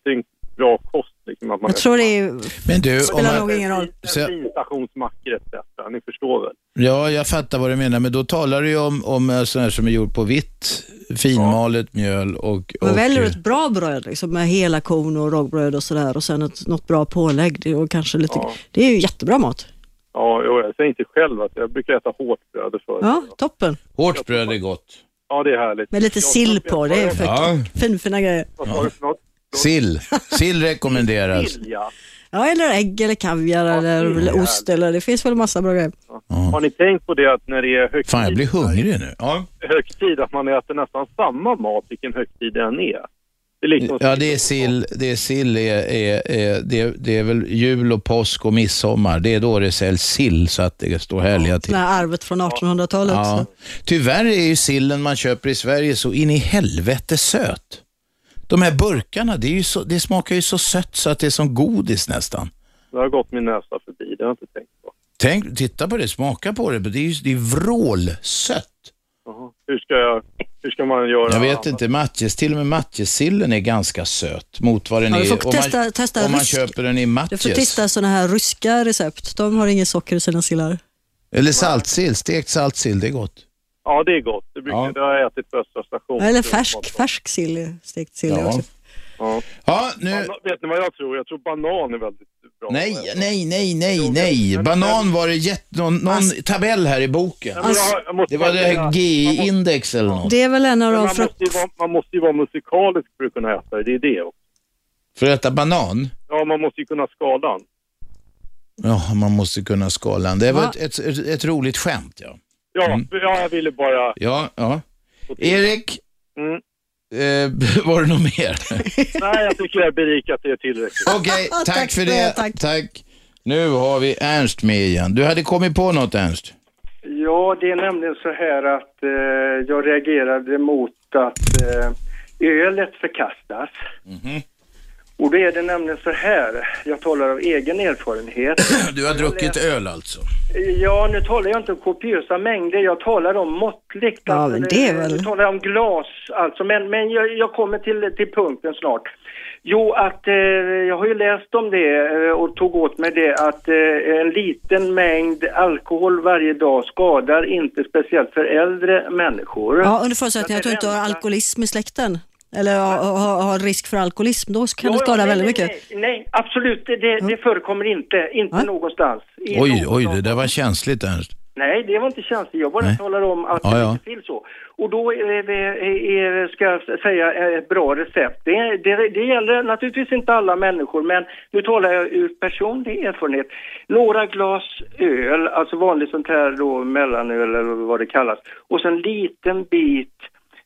O: Bra kost. Liksom, att man
C: Jag tror det är,
B: Men du, om
C: spelar
B: man,
C: nog ingen roll.
B: Så-
O: Bensinstationsmackor etc. Ni förstår väl?
B: ja, jag fattar vad du menar, men då talar du ju om, om eh, här som är gjord på vitt, finmalet mjöl och...
C: Men
B: och
C: väljer du ett bra bröd liksom, med hela kon och rågbröd och sådär och sen ett, något bra pålägg det- och kanske lite... Det är ju jättebra mat.
O: Ja, jag säger inte själv att jag brukar äta hårt bröd förr.
C: Ja, toppen.
B: Hårt bröd är gott.
O: Ja, det är härligt.
C: Med lite sill på, det är för
B: Ja.
C: finfina grejer.
O: Vad sa du för något?
B: Sill. Sill rekommenderas.
O: Sill, ja.
C: Ja, eller ägg eller kaviar eller, ost eller det finns väl massa bra grejer.
O: Har ni tänkt på det att när det är högtid,
B: Fan, jag blir hungrig nu. Ja.
O: högtid att man äter nästan samma mat vilken högtid det än är? Det är liksom...
B: Ja, det är sill. Det är sill. Är, är, är, det, är, det är väl jul och påsk och midsommar. Det är då det säljs sill så att det står härliga till.
C: Det här arvet från 1800-talet.
B: Ja.
C: så.
B: Tyvärr är ju sillen man köper i Sverige så in i helvete söt. De här burkarna, det, är ju så, det smakar ju så sött så att det är som godis nästan.
O: Det har gått min näsa förbi, det har jag inte tänkt på.
B: Tänk, titta på det, smaka på det. Det är ju det är vrålsött.
O: Jaha. Hur ska, jag, hur ska man göra?
B: Jag vet inte, matjes, till och med matjessillen är ganska söt mot vad den
C: Ja,
B: är
C: får
B: om
C: testa-
B: man,
C: testa
B: om man köper den i
C: Du får
B: matjes.
C: testa sådana här ryska recept. De har inget socker i sina sillar.
B: Eller saltsill, stekt saltsill, det är gott.
O: Ja, det är gott. Det, brukar,
B: Ja.
O: det har jag ätit på Östra station.
C: Eller färsk, färsk sill, stekt sill
B: Ja.
C: också.
O: Ja.
B: Ja, nu...
O: Vet ni vad jag tror? Jag tror banan är väldigt bra.
B: Nej, nej, nej, nej, nej. Banan var det jätte... Någon, någon tabell här i boken.
O: måste
B: det var det GI-index eller något.
C: Det är väl en av de
O: man,
C: frukt...
O: måste ju vara, man måste ju vara musikalisk för att kunna äta det. Det är det också.
B: För att äta banan?
O: Ja, man måste ju kunna skala den.
B: Ja, man måste kunna skala den. Det var
C: Va?
B: ett, ett, ett, ett roligt skämt, ja.
O: Ja,
B: Mm.
O: ja jag ville bara...
B: Ja, ja. Erik,
O: Mm.
B: eh, var det något mer?
O: Nej, jag tycker jag har berikat det tillräckligt.
B: Okej, tack,
C: Tack
B: för det.
C: det, tack.
B: Nu har vi Ernst med igen. Du hade kommit på något, Ernst?
D: Ja, det är nämligen så här att eh, jag reagerade mot att eh, ölet förkastas. Och då är det nämligen så här, jag talar av egen erfarenhet.
B: Du har druckit öl alltså?
D: Ja, nu talar jag inte om kopiösa mängder, jag talar om måttligt.
C: Ja,
D: Alltså,
C: men det är väl-
D: Nu talar jag om glas, alltså, men, men jag, jag kommer till, till punkten snart. Jo, att eh, jag har ju läst om det eh, och tog åt mig det att eh, en liten mängd alkohol varje dag skadar inte speciellt för äldre människor.
C: Ja, under förutsättning att du inte har alkoholism i släkten. Eller har, har, risk för alkoholism, då kan det
D: Ja,
C: skada
D: nej,
C: väldigt
D: nej,
C: mycket.
D: Nej, nej absolut, det, det, det förekommer inte, inte någonstans. I
B: Oj,
D: någon
B: oj, det där var känsligt, Ernst.
D: Nej, det var inte känsligt. Jag bara
B: Nej.
D: talar om att
B: Ja,
D: det
B: ja.
D: inte till så. Och då är, är, är, ska jag säga ett bra recept. Det, det, det gäller naturligtvis inte alla människor, men nu talar jag ur personlig erfarenhet. Några glas öl, alltså vanligt sånt här då mellanöl eller vad det kallas, och så en liten bit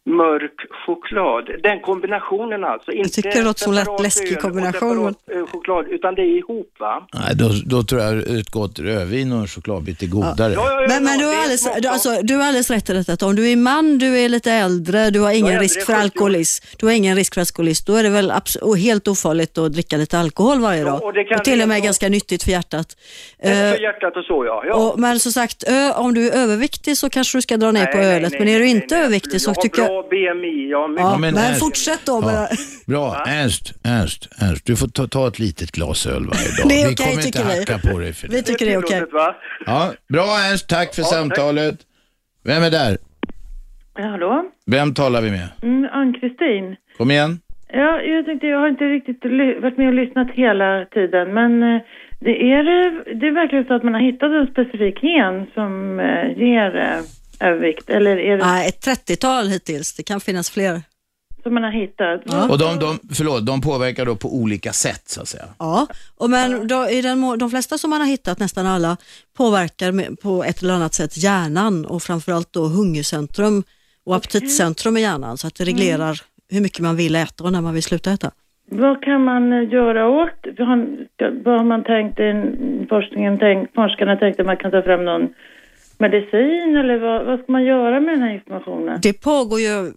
D: mörk choklad. Den kombinationen alltså. Inte
C: tycker det låter som en läskig kombination.
D: eh, choklad, utan det är ihop va?
B: Nej, då, då tror jag ett gott rödvin och en chokladbit är godare.
C: Men, men du, har alldeles, du, alltså, du har alldeles rätt i detta att om du är man, du är lite äldre, du har ingen
D: äldre,
C: risk för
D: 70 år.
C: alkoholism. Du har ingen risk för alkoholism. Då är det väl helt ofarligt att dricka lite alkohol varje dag.
D: och det kan
C: och till och med ganska nyttigt för hjärtat.
D: Eller
C: Eh,
D: för hjärtat och så ja. ja.
C: och, men som sagt, ö, om du är överviktig så kanske du ska dra ner
D: Nej,
C: på
D: nej,
C: ölet.
D: nej,
C: men är du
D: nej,
C: inte överviktig så
D: jag
C: tycker jag...
D: bra BMI, mycket...
C: Ja, men
B: Ernst-
C: fortsätt då med
B: Ja, bra, Ernst, Ernst, Ernst, du får ta, ta ett litet glas öl varje dag.
C: Det är
B: vi
C: okej,
B: kommer inte
C: tycker vi.
B: hacka på dig för det.
C: Vi tycker det är okej.
D: va?
B: Ja, bra Ernst, tack för samtalet. Vem är där?
P: Ja, hallå?
B: Vem talar vi med?
P: Mm, Ann-Kristin.
B: Kom igen.
P: Ja, jag tänkte, jag har inte riktigt varit med och lyssnat hela tiden, men eh, det är, det, det är verkligen så att man har hittat en specifik gen som eh, ger eh, övervikt, eller är det
C: Nej, ett 30-tal hittills. Det kan finnas fler.
P: som man har hittat?
B: Och de, de, förlåt, de påverkar då på olika sätt så att säga.
C: Ja, och men då, i den, de flesta som man har hittat, nästan alla, påverkar med, på ett eller annat sätt hjärnan och framförallt då hungercentrum och aptitcentrum i hjärnan så att det reglerar hur mycket man vill äta och när man vill sluta äta.
P: Vad kan man eh, göra åt? Vad har, man tänkt, forskningen tänkt, forskarna tänkt att man kan ta fram någon medicin eller vad, vad ska man göra med den här informationen?
C: Det pågår ju,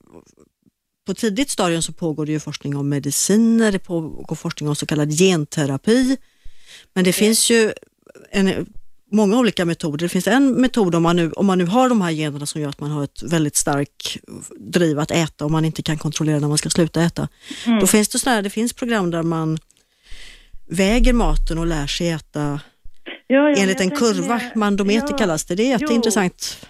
C: på tidigt stadium så pågår det ju forskning om mediciner, det pågår forskning om så kallad genterapi. Men det finns ju en, många olika metoder. Det finns en metod om man, nu, om man nu har de här generna som gör att man har ett väldigt starkt driv att äta och man inte kan kontrollera när man ska sluta äta.
P: Mm.
C: Då finns det, sådär, det finns program där man väger maten och lär sig äta
P: Ja, ja,
C: enligt en kurva,
P: mer-
C: mandometer kallas det. Det är
P: jo.
C: jätteintressant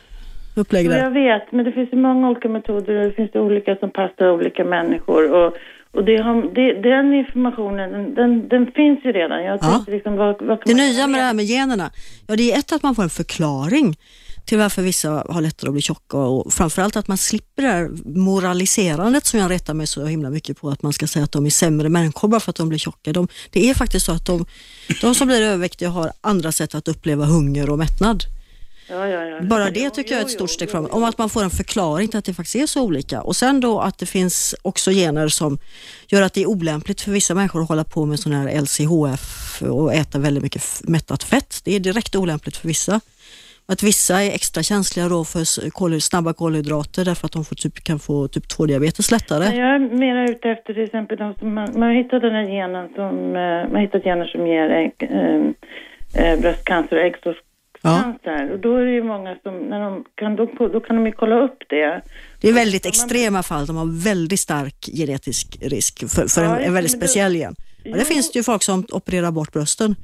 C: upplägg
P: Jo,
C: där.
P: jag vet, men det finns ju många olika metoder och det finns det olika som passar olika människor. Och, och det har, det, den informationen, den, den, finns ju redan. Jag
C: Ja.
P: liksom, vad, vad
C: Det nya med det här med generna, ja det är ett att man får en förklaring till varför vissa har lättare att bli tjocka och framförallt att man slipper det här moraliserandet som jag retar mig så himla mycket på, att man ska säga att de är sämre människor bara för att de blir tjocka. De, det är faktiskt så att de, de som blir överviktiga har andra sätt att uppleva hunger och mättnad.
P: Ja, ja, ja.
C: Bara det tycker jag är ett stort steg framåt. Om att man får en förklaring till att det faktiskt är så olika. Och sen då att det finns också gener som gör att det är olämpligt för vissa människor att hålla på med sån här LCHF och äta väldigt mycket mättat fett. Det är direkt olämpligt för vissa. Att vissa är extra känsliga då för s- kol, snabba kolhydrater därför att de får typ, kan få typ 2-diabetes lättare.
P: Men jag är mer ute efter till exempel de som man, man har hittat den här genen som, eh, man hittat gener som ger ägg, eh, bröstcancer och äggstockscancer. Och då är det ju många som, när de kan, då, då kan de ju kolla upp det.
C: Det är väldigt extrema fall. De har väldigt stark genetisk risk för, för
P: Ja,
C: en, en väldigt
P: men då-
C: speciell gen. Och det finns ju folk som opererar bort brösten.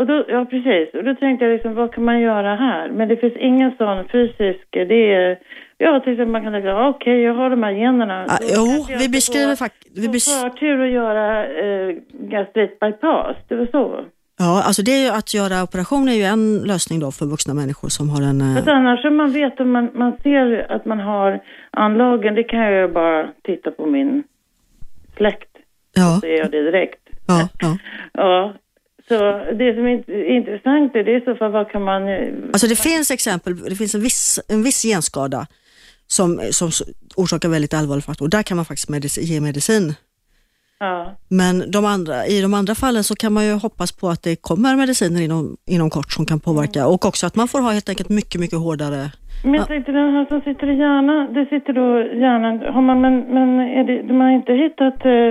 P: Och då, ja, precis. Och då tänkte jag liksom, vad kan man göra här? Men det finns ingen sån fysisk, det är, ja till exempel man kan tänka, okej jag har de här generna.
C: Ah, jo,
P: jag
C: vi beskriver faktiskt... Vi
P: få
C: bes-
P: förtur att göra eh, gastrit bypass, det var så.
C: Ja, alltså det är ju att göra operation är ju en lösning då för vuxna människor som har en... eh,
P: För annars om man vet om man, man ser att man har anlagen, det kan jag ju bara titta på min släkt.
C: Ja.
P: Så ser jag det direkt.
C: Ja, ja.
P: Ja. Så det som är int- intressant är det i så fall vad kan man... eh,
C: Alltså det finns exempel, det finns en viss, en viss genskada som, som orsakar väldigt allvarlig faktor. Där kan man faktiskt medic- ge medicin.
P: Ja.
C: Men de andra, i de andra fallen så kan man ju hoppas på att det kommer mediciner inom, inom kort som kan påverka och också att man får ha helt enkelt mycket, mycket hårdare
P: Men jag tänkte den här som sitter i hjärnan, det sitter då i hjärnan, har man, men, men är det, de har inte hittat, eh,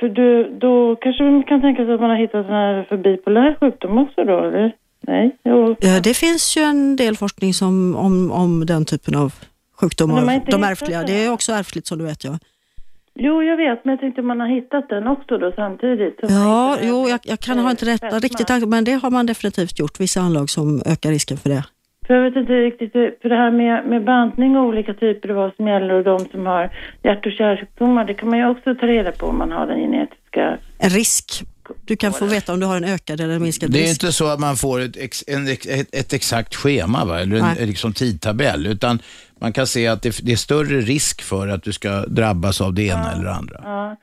P: för du, då kanske man kan tänka sig att man har hittat den här för bipolär sjukdom också då, eller? Nej? Jo.
C: Ja, det finns ju en del forskning som, om, om den typen av sjukdomar.
P: de
C: ärftliga,
P: det?
C: är också ärftligt som du vet ja.
P: Jo, jag vet, men jag tänkte man har hittat den också då samtidigt.
C: Ja, jo, jag, jag kan ha inte rätt,
P: fetma.
C: riktigt men det har man definitivt gjort. Vissa anlag som ökar risken för det.
P: För jag vet inte riktigt, för det här med, med bantning och olika typer och vad som gäller och de som har hjärt och kärlsjukdomar, det kan man ju också ta reda på om man har den genetiska...
C: En risk. Du kan få veta om du har en ökad eller minskad
B: Det är
C: risk.
B: inte så att man får ett, ex, en, ett, ett exakt schema va? eller en
C: Nej.
B: liksom tidtabell, utan man kan se att det, det är större risk för att du ska drabbas av det ena eller det andra.
P: Ja.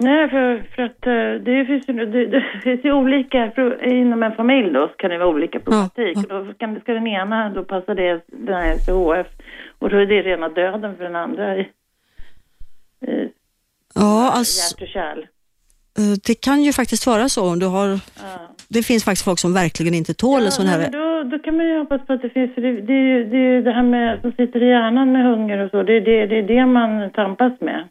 P: Nej, för, för att eh, det finns ju, det, det finns ju olika, inom en familj då så kan det vara olika problematik. Och då kan, ska den ena, då passar det den här LCHF och då är det rena döden för den andra.
C: Ja, alltså,
P: hjärt och kärl.
C: eh, det kan ju faktiskt vara så om du har...
P: Ja.
C: Det finns faktiskt folk som verkligen inte tål en sån här...
P: då, då kan man ju hoppas på att det finns, för det, det, är ju- det är det här med, som sitter i hjärnan med hunger och så, det är det, det, är det man tampas med.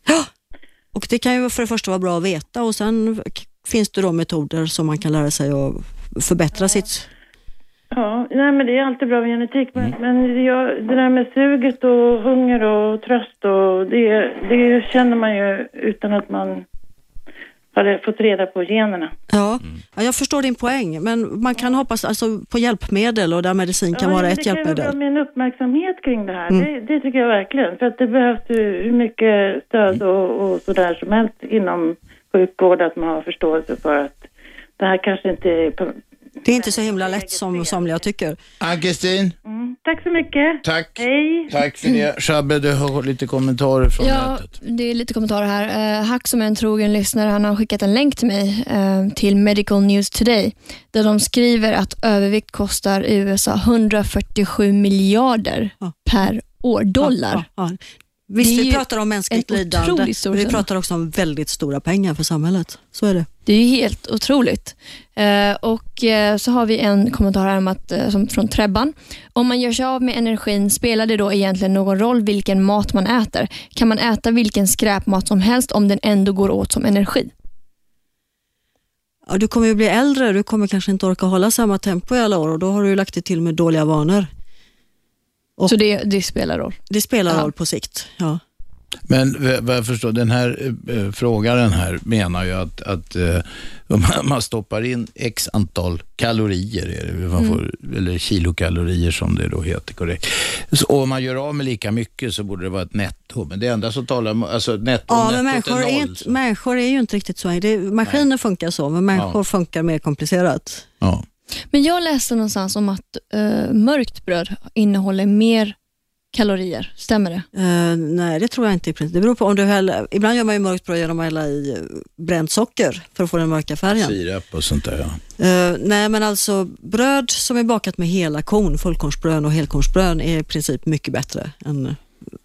C: Och det kan ju för det första vara bra att veta och sen finns det då metoder som man kan lära sig att förbättra sitt...
P: Ja, nej men det är alltid bra med genetik, men, men jag, det där med suget och hunger och tröst och det, det känner man ju utan att man har fått reda på generna.
C: Ja, ja, jag förstår din poäng, men man kan hoppas alltså, på hjälpmedel och där medicin kan
P: ja,
C: vara ett
P: det kan vara
C: hjälpmedel.
P: en uppmärksamhet kring det här.
C: Mm.
P: Det, det tycker jag verkligen. För att det behövs ju hur mycket stöd och, och sådär som helst inom sjukvård att man har förståelse för att det här kanske inte är...
C: Det är inte så himla lätt som somliga tycker.
B: Ann-Kristin,
P: Mm. Tack så mycket.
B: Tack.
P: Hej.
B: tack för det. Shabbe, du har lite kommentarer från
L: Ja,
B: nätet.
L: det är lite kommentarer här. Eh, Hack som är en trogen lyssnare, han har skickat en länk till mig eh, till Medical News Today där de skriver att övervikt kostar i USA 147 miljarder per år, dollar.
C: Ja, ja. Visst, vi pratar om mänskligt lidande, men vi pratar också om väldigt stora pengar för samhället. Så är det.
L: Det är ju helt otroligt. Eh, och eh, så har vi en kommentar här om att, eh, som från Trebban. Om man gör sig av med energin, spelar det då egentligen någon roll vilken mat man äter? Kan man äta vilken skräpmat som helst om den ändå går åt som energi?
C: Ja, du kommer ju bli äldre, du kommer kanske inte orka hålla samma tempo i alla år och då har du lagt det till med dåliga vanor.
L: Så det, det spelar roll?
C: Det spelar
L: Ja.
C: roll på sikt, ja.
B: Men vad jag förstår, den här eh, frågaren här menar ju att, att eh, man- stoppar in x antal kalorier, är det, man får, eller kilokalorier som det då heter korrekt. Så, och om man gör av med lika mycket så borde det vara ett netto. Men det enda som talar om, alltså netto,
C: Ja, men
B: nettot
C: människor
B: är
C: är,
B: noll.
C: inte, människor är ju inte riktigt så. Det, maskiner funkar så, men människor
B: Ja.
C: funkar mer komplicerat.
B: Ja.
L: Men jag läste någonstans om att eh, mörkt bröd innehåller mer kalorier. Stämmer det?
C: Eh, nej, det tror jag inte. Det beror på om du häller, ibland gör man ju mörkt bröd genom att hälla i eh, bränt socker för att få den mörka färgen.
B: Sirap och sånt där ja.
C: Eh, nej, men alltså bröd som är bakat med hela korn, fullkornsbröd och helkornsbröd är i princip mycket bättre än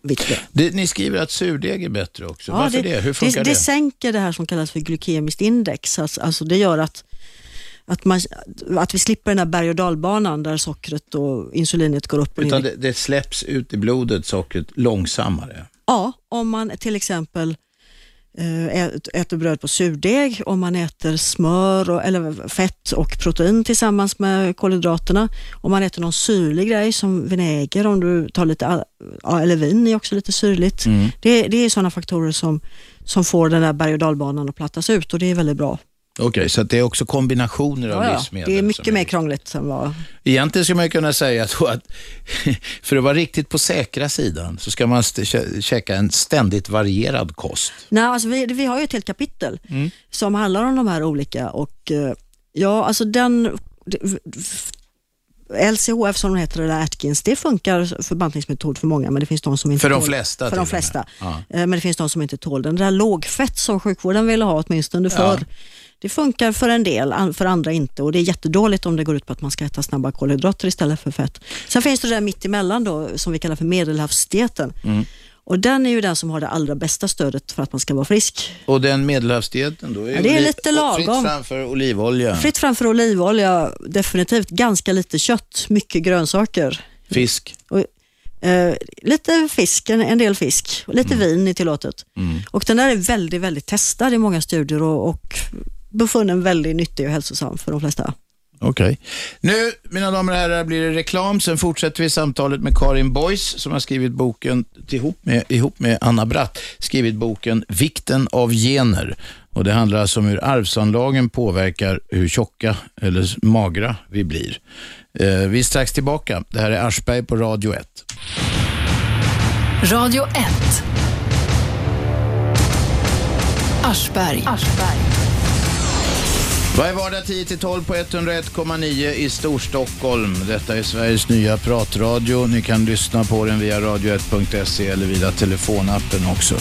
C: vitt bröd.
B: Det, ni skriver att surdeg är bättre också. Varför det, Hur funkar
C: det?
B: det?
C: Det sänker det här som kallas för glykemiskt index. Alltså, alltså det gör att, att, man, att vi slipper den här berg och dalbanan där sockret och insulinet går upp och
B: Utan
C: ner.
B: det, det släpps ut i blodet, sockret, långsammare.
C: Ja, om man till exempel eh, ät- äter bröd på surdeg, om man äter smör och, eller fett och protein tillsammans med kolhydraterna. Om man äter någon syrlig grej som vinäger, om du tar lite, eller vin är också lite syrligt.
B: Mm.
C: Det, det är sådana faktorer som, som får den där berg och dalbanan att plattas ut och det är väldigt bra.
B: Okej, så att det är också kombinationer av
C: Ja, ja.
B: livsmedel.
C: Det är mycket mer krångligt än vad...
B: Egentligen skulle man kunna säga att för att vara riktigt på säkra sidan så ska man käka en ständigt varierad kost.
C: Nej, alltså vi, vi har ju ett helt kapitel
B: Mm.
C: som handlar om de här olika och eh, ja, alltså den LCHF som de heter, eller Atkins, det funkar för bantningsmetod för många men det finns de som inte
B: För de flesta
C: För de flesta.
B: Ja.
C: Eh, Men det finns de som inte tål den. Det där lågfett som sjukvården ville ha åtminstone förr, det funkar för en del, för andra inte och det är jättedåligt om det går ut på att man ska äta snabba kolhydrater istället för fett. Sen finns det det där mitt emellan då som vi kallar för medelhavsdieten.
B: Mm.
C: Och den är ju den som har det allra bästa stödet för att man ska vara frisk.
B: Och den medelhavsdieten då är,
C: Ja, det är lite lagom.
B: Fritt framför olivolja.
C: Fritt framför olivolja, definitivt. Ganska lite kött, mycket grönsaker.
B: Fisk.
C: Och, eh, lite fisk, en, en del fisk. Och lite vin är tillåtet.
B: Mm.
C: Och den där är väldigt, väldigt testad i många studier och, och befunnen väldigt nyttig och hälsosam för de flesta.
B: Okej. Nu, mina damer och herrar, blir det reklam. Sen fortsätter vi samtalet med Karin Boys som har skrivit boken ihop med, ihop med Anna Bratt, skrivit boken Vikten av gener. Och Det handlar alltså om hur arvsanlagen påverkar hur tjocka eller magra vi blir. Eh, vi är strax tillbaka. Det här är Aschberg på Radio 1.
A: Radio 1. Aschberg.
B: Varje vardag 10-12 på 101,9 i Storstockholm. Detta är Sveriges nya pratradio. Ni kan lyssna på den via radio1.se eller via telefonappen också.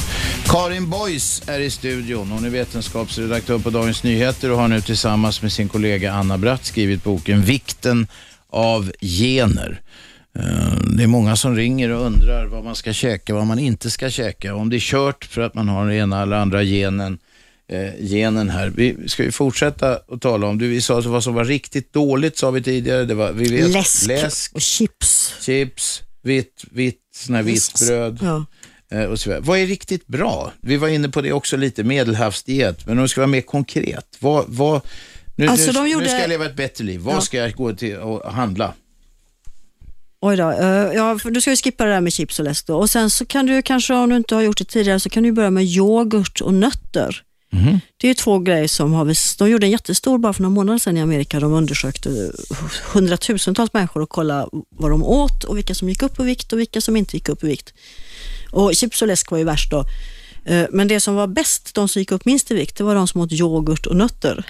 B: Karin Boys är i studion. Hon är vetenskapsredaktör på Dagens Nyheter och har nu tillsammans med sin kollega Anna Bratt skrivit boken Vikten av gener. Eh, det är många som ringer och undrar vad man ska käka, vad man inte ska käka. Om det är kört för att man har den ena eller andra genen, genen här. Vi ska ju fortsätta att tala om, du, vi sa vad som var riktigt dåligt sa vi tidigare. Det var, vi vet,
C: Läsk och chips.
B: Chips, vitt, vitt, sån här vitt bröd.
C: Ja.
B: eh, Och så vidare. Vad är riktigt bra? Vi var inne på det också lite, medelhavsdiet. Men om det ska vara mer konkret. Vad, vad, nu,
C: Alltså,
B: nu,
C: de gjorde-
B: nu ska jag leva ett bättre liv. Vad
C: Ja.
B: ska jag gå till och handla?
C: Oj då, eh, ja, du ska ju skippa det där med chips och läsk då. Och sen så kan du kanske, om du inte har gjort det tidigare, så kan du börja med yoghurt och nötter. Det är två grejer som har, vis- de gjorde en jättestor bara för några månader sedan i Amerika. De undersökte hundratusentals människor och kollade vad de åt och vilka som gick upp i vikt och vilka som inte gick upp i vikt. Och chips och läsk var ju värst då. Eh, Men det som var bäst, de som gick upp minst i vikt, det var de som åt yoghurt och nötter.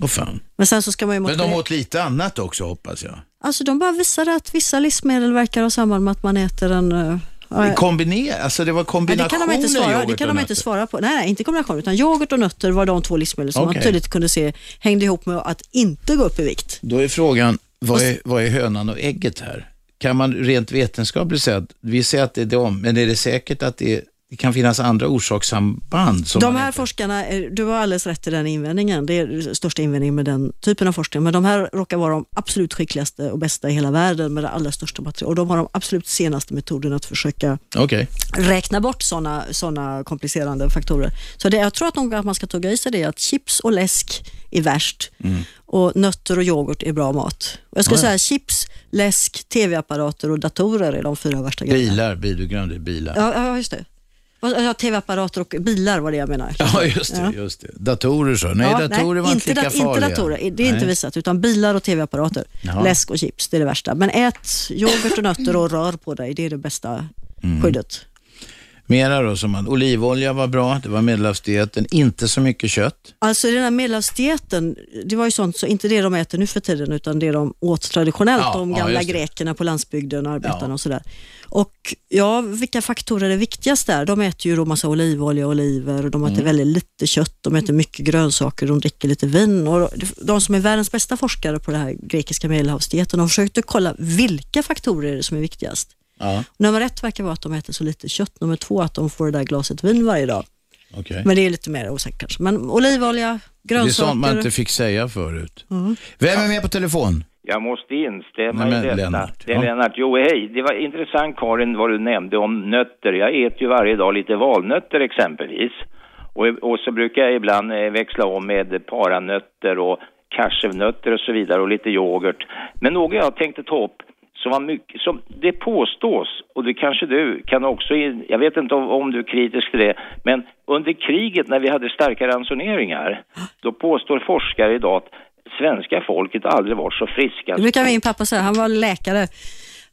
B: Åh fan.
C: Men sen så ska man ju
B: Men de åt lite annat också hoppas jag.
C: Alltså de bara visade att vissa livsmedel verkar ha samband med att man äter en... ja,
B: Kombinera, alltså det var
C: Ja,
B: kombinationen
C: det kan de inte svara, det kan de inte svara på. Nej, nej, inte kombination, utan yoghurt och nötter var de två livsmedel som
B: Okej.
C: man tydligt kunde se hängde ihop med att inte gå upp i vikt.
B: Då är frågan, vad är, vad är hönan och ägget här? Kan man rent vetenskapligt säga att vi säger att det är dem, men är det säkert att det, det kan finnas andra orsakssamband? Som
C: de här forskarna, eh, du har alldeles rätt i den invändningen, det är den största invändningen med den typen av forskning, men de här råkar vara de absolut skickligaste och bästa i hela världen med det allra största materialet och de har de absolut senaste metoderna att försöka
B: Okej.
C: räkna bort sådana såna komplicerande faktorer. Så det, jag tror att, nog att man ska tugga i sig det, att chips och läsk är värst
B: Mm.
C: och nötter och yoghurt är bra mat. Och jag skulle
B: Ja,
C: säga chips, läsk, tv-apparater och datorer är de fyra värsta grejerna.
B: Bilar, bil, du glömde bilar.
C: Ja, ja, just det. Ja, tv-apparater och bilar var det jag menar.
B: Ja, just det.
C: Ja.
B: Just det. Datorer så. Nej,
C: Ja,
B: datorer var inte lika farliga.
C: Inte datorer, det är inte
B: Nej.
C: visat, utan bilar och tv-apparater.
B: Jaha.
C: Läsk och chips, det är det värsta. Men ät yoghurt och nötter och rör på dig, det är det bästa
B: Mm.
C: skyddet.
B: Mera då, som man, olivolja var bra, det var medelhavsdieten, inte så mycket kött.
C: Alltså den här medelhavsdieten, det var ju sånt, så inte det de äter nu för tiden, utan det de åt traditionellt,
B: Ja,
C: de
B: ja,
C: gamla
B: det.
C: grekerna på landsbygden, arbetarna
B: Ja.
C: och sådär. Och ja, vilka faktorer är viktigast där? De äter ju då massa olivolja och oliver och de äter
B: Mm.
C: väldigt lite kött, de äter mycket grönsaker, de dricker lite vin. Och de som är världens bästa forskare på den här grekiska medelhavsdieten, de försökte kolla vilka faktorer som är viktigast.
B: Ja,
C: Nummer ett verkar vara att de äter så lite kött, nummer två att de får det där glaset vin varje dag.
B: okej.
C: Men det är lite mer osäkert kanske. Men olivolja,
B: Det är
C: grönsaker.
B: sånt man inte fick säga förut.
C: Mm.
B: Vem är med på telefon?
G: Jag måste instämma
B: Nej, men
G: i detta.
B: Lennart,
G: det är
B: ja.
G: Lennart. Jo, hej. Det var intressant Karin vad du nämnde om nötter. Jag äter ju varje dag lite valnötter exempelvis. Och, och så brukar jag ibland eh, växla om med paranötter och cashewnötter och så vidare och lite yoghurt. Men något jag tänkte ta upp som var mycket, som det påstås, och det kanske du kan också, jag vet inte om, om du är kritisk till det, men under kriget när vi hade starka ransoneringar, då påstår forskare idag att svenska folket aldrig varit så friska.
C: Det brukar min pappa säga, han var läkare.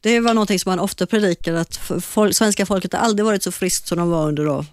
C: Det var någonting som han ofta predikar, att folk, svenska folket har aldrig varit så friskt som de var under, då,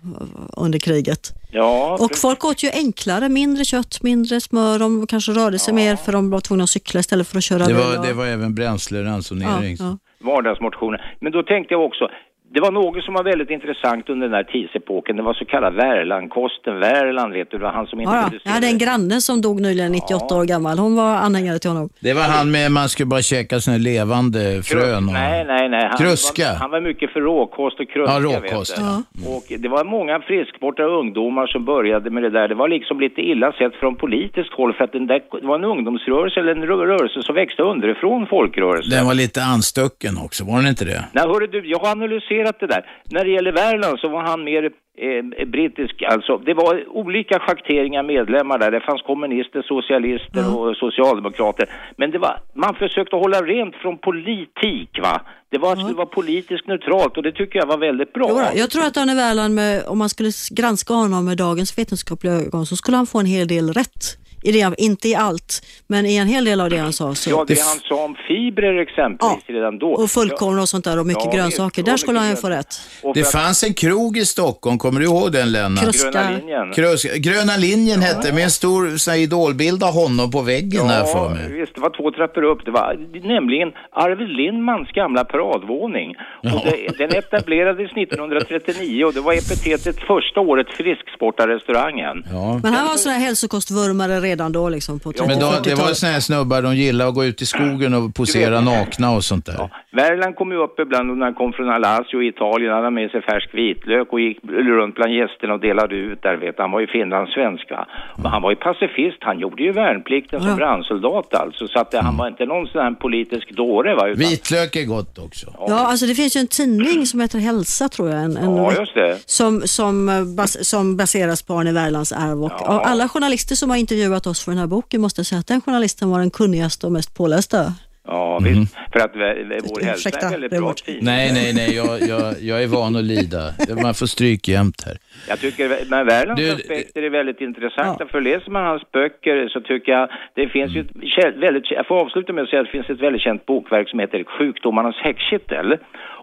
C: under kriget.
G: Ja,
C: Och folk åt ju enklare, mindre kött, mindre smör, de kanske rörde sig mer för de var tvungna att cykla istället för att köra
B: Det
C: bil.
B: var,
C: och-
B: det var även bränsleransonering.
C: Ja, ja.
G: vardagsmotioner. Men då tänkte jag också, det var något som var väldigt intressant under den här tidsepoken. Det var så kallad Värlandkosten. Värland, vet du, det var han som
C: Ja, ja.
G: introducerade
C: Jag hade en granne som dog nyligen, 98 år gammal. Hon var anhängare till honom.
B: Det var han med, man skulle bara käka såna levande frön. Och...
G: Nej, nej, nej. Han
B: Kruska.
G: Var, han var mycket för råkost och kruska.
B: Ja, råkost,
G: vet du.
B: ja.
G: Och det var många frisksportade ungdomar som började med det där. Det var liksom lite illa sett från politiskt håll för att den där, det var en ungdomsrörelse eller en rö- rörelse som växte underifrån folkrörelsen.
B: Den var lite anstucken också, var den inte det?
G: Nej, hörru du, jag har analyserat det där. När det gäller Värland så var han mer eh, brittisk, alltså. Det var olika schakteringar medlemmar där. Det fanns kommunister, socialister och socialdemokrater. Men det var, man försökte hålla rent från politik, va? Det var, skulle vara politiskt neutralt och det tycker jag var väldigt bra.
C: Jo, jag tror att Arne Wärland, med, om man skulle granska honom med dagens vetenskapliga ögon, så skulle han få en hel del rätt. I det, inte i allt, men i en hel del av det han sa. Så.
G: Ja, det han sa om fibrer exempelvis redan då.
C: Och fullkorn och sånt där och mycket
G: Ja,
C: grönsaker. Där skulle han ju få rätt.
B: Det fanns en krog i Stockholm, kommer du ihåg den Lennart?
C: Kruska. Gröna
G: linjen.
B: Krus- Gröna linjen hette med en stor sån här idolbild av honom på väggen här för mig.
G: visst, det var två trappor upp. Det var nämligen Arvid Lindmans gamla paradvåning. Och det, den etablerades 1939 och det var epitetet första året Frisksportarrestaurangen.
B: Ja.
C: Men han var sån här hälsokostvurmare redan då liksom på 30
B: Men då, det var
C: 40-talet.
B: såna här snubbar, de gillade att gå ut i skogen och posera nakna och sånt där.
G: Värland kom ju upp ibland när han kom från Alassio i Italien, han hade med sig färsk vitlök och gick runt bland gästerna och delade ut där, vet. Han var ju finlandssvenska. Men han var ju pacifist, han gjorde ju värnplikten som
B: Ja.
G: brandsoldat alltså, så att det, han var inte någon sån här politisk dåre va. Utan,
B: Vitlök är gott också.
C: Ja, alltså det finns ju en tidning som heter Hälsa tror jag. En, en,
G: Ja, just det.
C: Som, som, eh, bas, som baseras på Arne Värlands arv. Och av alla journalister som har intervjuat oss för den här boken måste jag säga att den journalisten var den kunnigaste och mest pålästa.
G: Ja, visst. För att vår hälsa
C: Ursäkta,
G: är väldigt bra
C: vårt-
G: fin.
B: Nej, nej, nej, jag, jag, jag är van att lida. Man får stryk jämt här.
G: Jag tycker, men Värlands
B: Du-
G: aspekter är väldigt intressanta, för läser man hans böcker så tycker jag, det finns ju ett kä- väldigt, jag får avsluta med att säga att det finns ett väldigt känt bokverk som heter Sjukdomarnas häxkittel.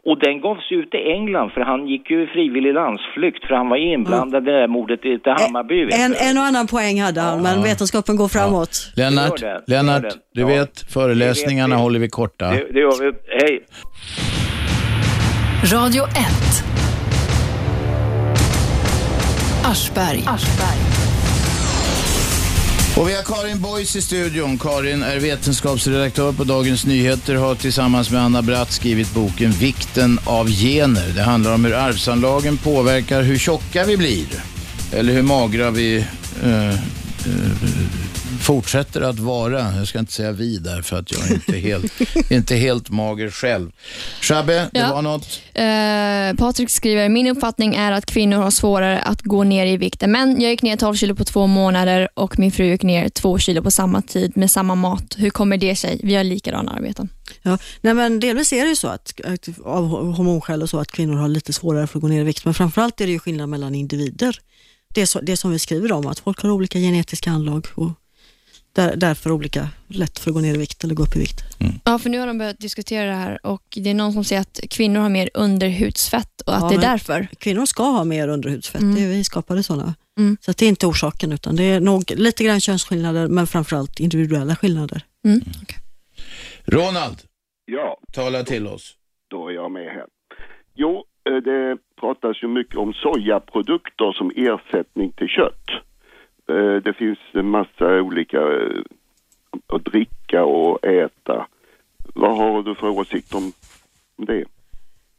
G: Och den gavs ut i England för han gick ju i frivillig landsflykt för han var inblandad i det där mordet i Hammarby. vet
C: En, en och annan poäng hade han, men vetenskapen går framåt.
B: Lennart,
G: det, gör
B: Lennart
G: det.
B: du vet, föreläsningarna håller vi korta.
G: Det, det gör vi. Hej!
A: Radio 1. Aschberg.
B: Och vi har Karin Boys i studion. Karin är vetenskapsredaktör på Dagens Nyheter har tillsammans med Anna Bratt skrivit boken Vikten av gener. Det handlar om hur arvsanlagen påverkar hur tjocka vi blir. Eller hur magra vi eh, eh, fortsätter att vara. Jag ska inte säga vi där för att jag är inte helt, inte helt mager själv. Shabbe, det
L: Ja.
B: var något?
L: Eh, Patrik skriver, min uppfattning är att kvinnor har svårare att gå ner i vikt än män. Jag gick ner 12 kilo på två månader och min fru gick ner 2 kilo på samma tid med samma mat. Hur kommer det sig? Vi har likadana arbeten.
C: Ja, nej men delvis är det ju så att, att av hormonskäl och så att kvinnor har lite svårare för att gå ner i vikt, men framförallt är det ju skillnad mellan individer. Det, är så, det som vi skriver om, att folk har olika genetiska anlag och där, därför olika lätt för att gå ner i vikt eller gå upp i vikt.
L: Ja, för nu har de börjat diskutera det här och det är någon som säger att kvinnor har mer underhudsfett och att
C: Ja,
L: det är därför.
C: Kvinnor ska ha mer underhudsfett,
L: Mm.
C: det är vi skapade sådana.
L: Mm.
C: Så att det är inte orsaken utan det är nog lite grann könsskillnader men framförallt individuella skillnader.
L: Mm.
B: Ronald,
Q: Ja,
B: tala till oss.
Q: då är jag med här. Jo, eh, det pratas ju mycket om sojaprodukter som ersättning till kött. Eh, Det finns en massa olika eh, att dricka och äta. Vad har du för åsikt om det?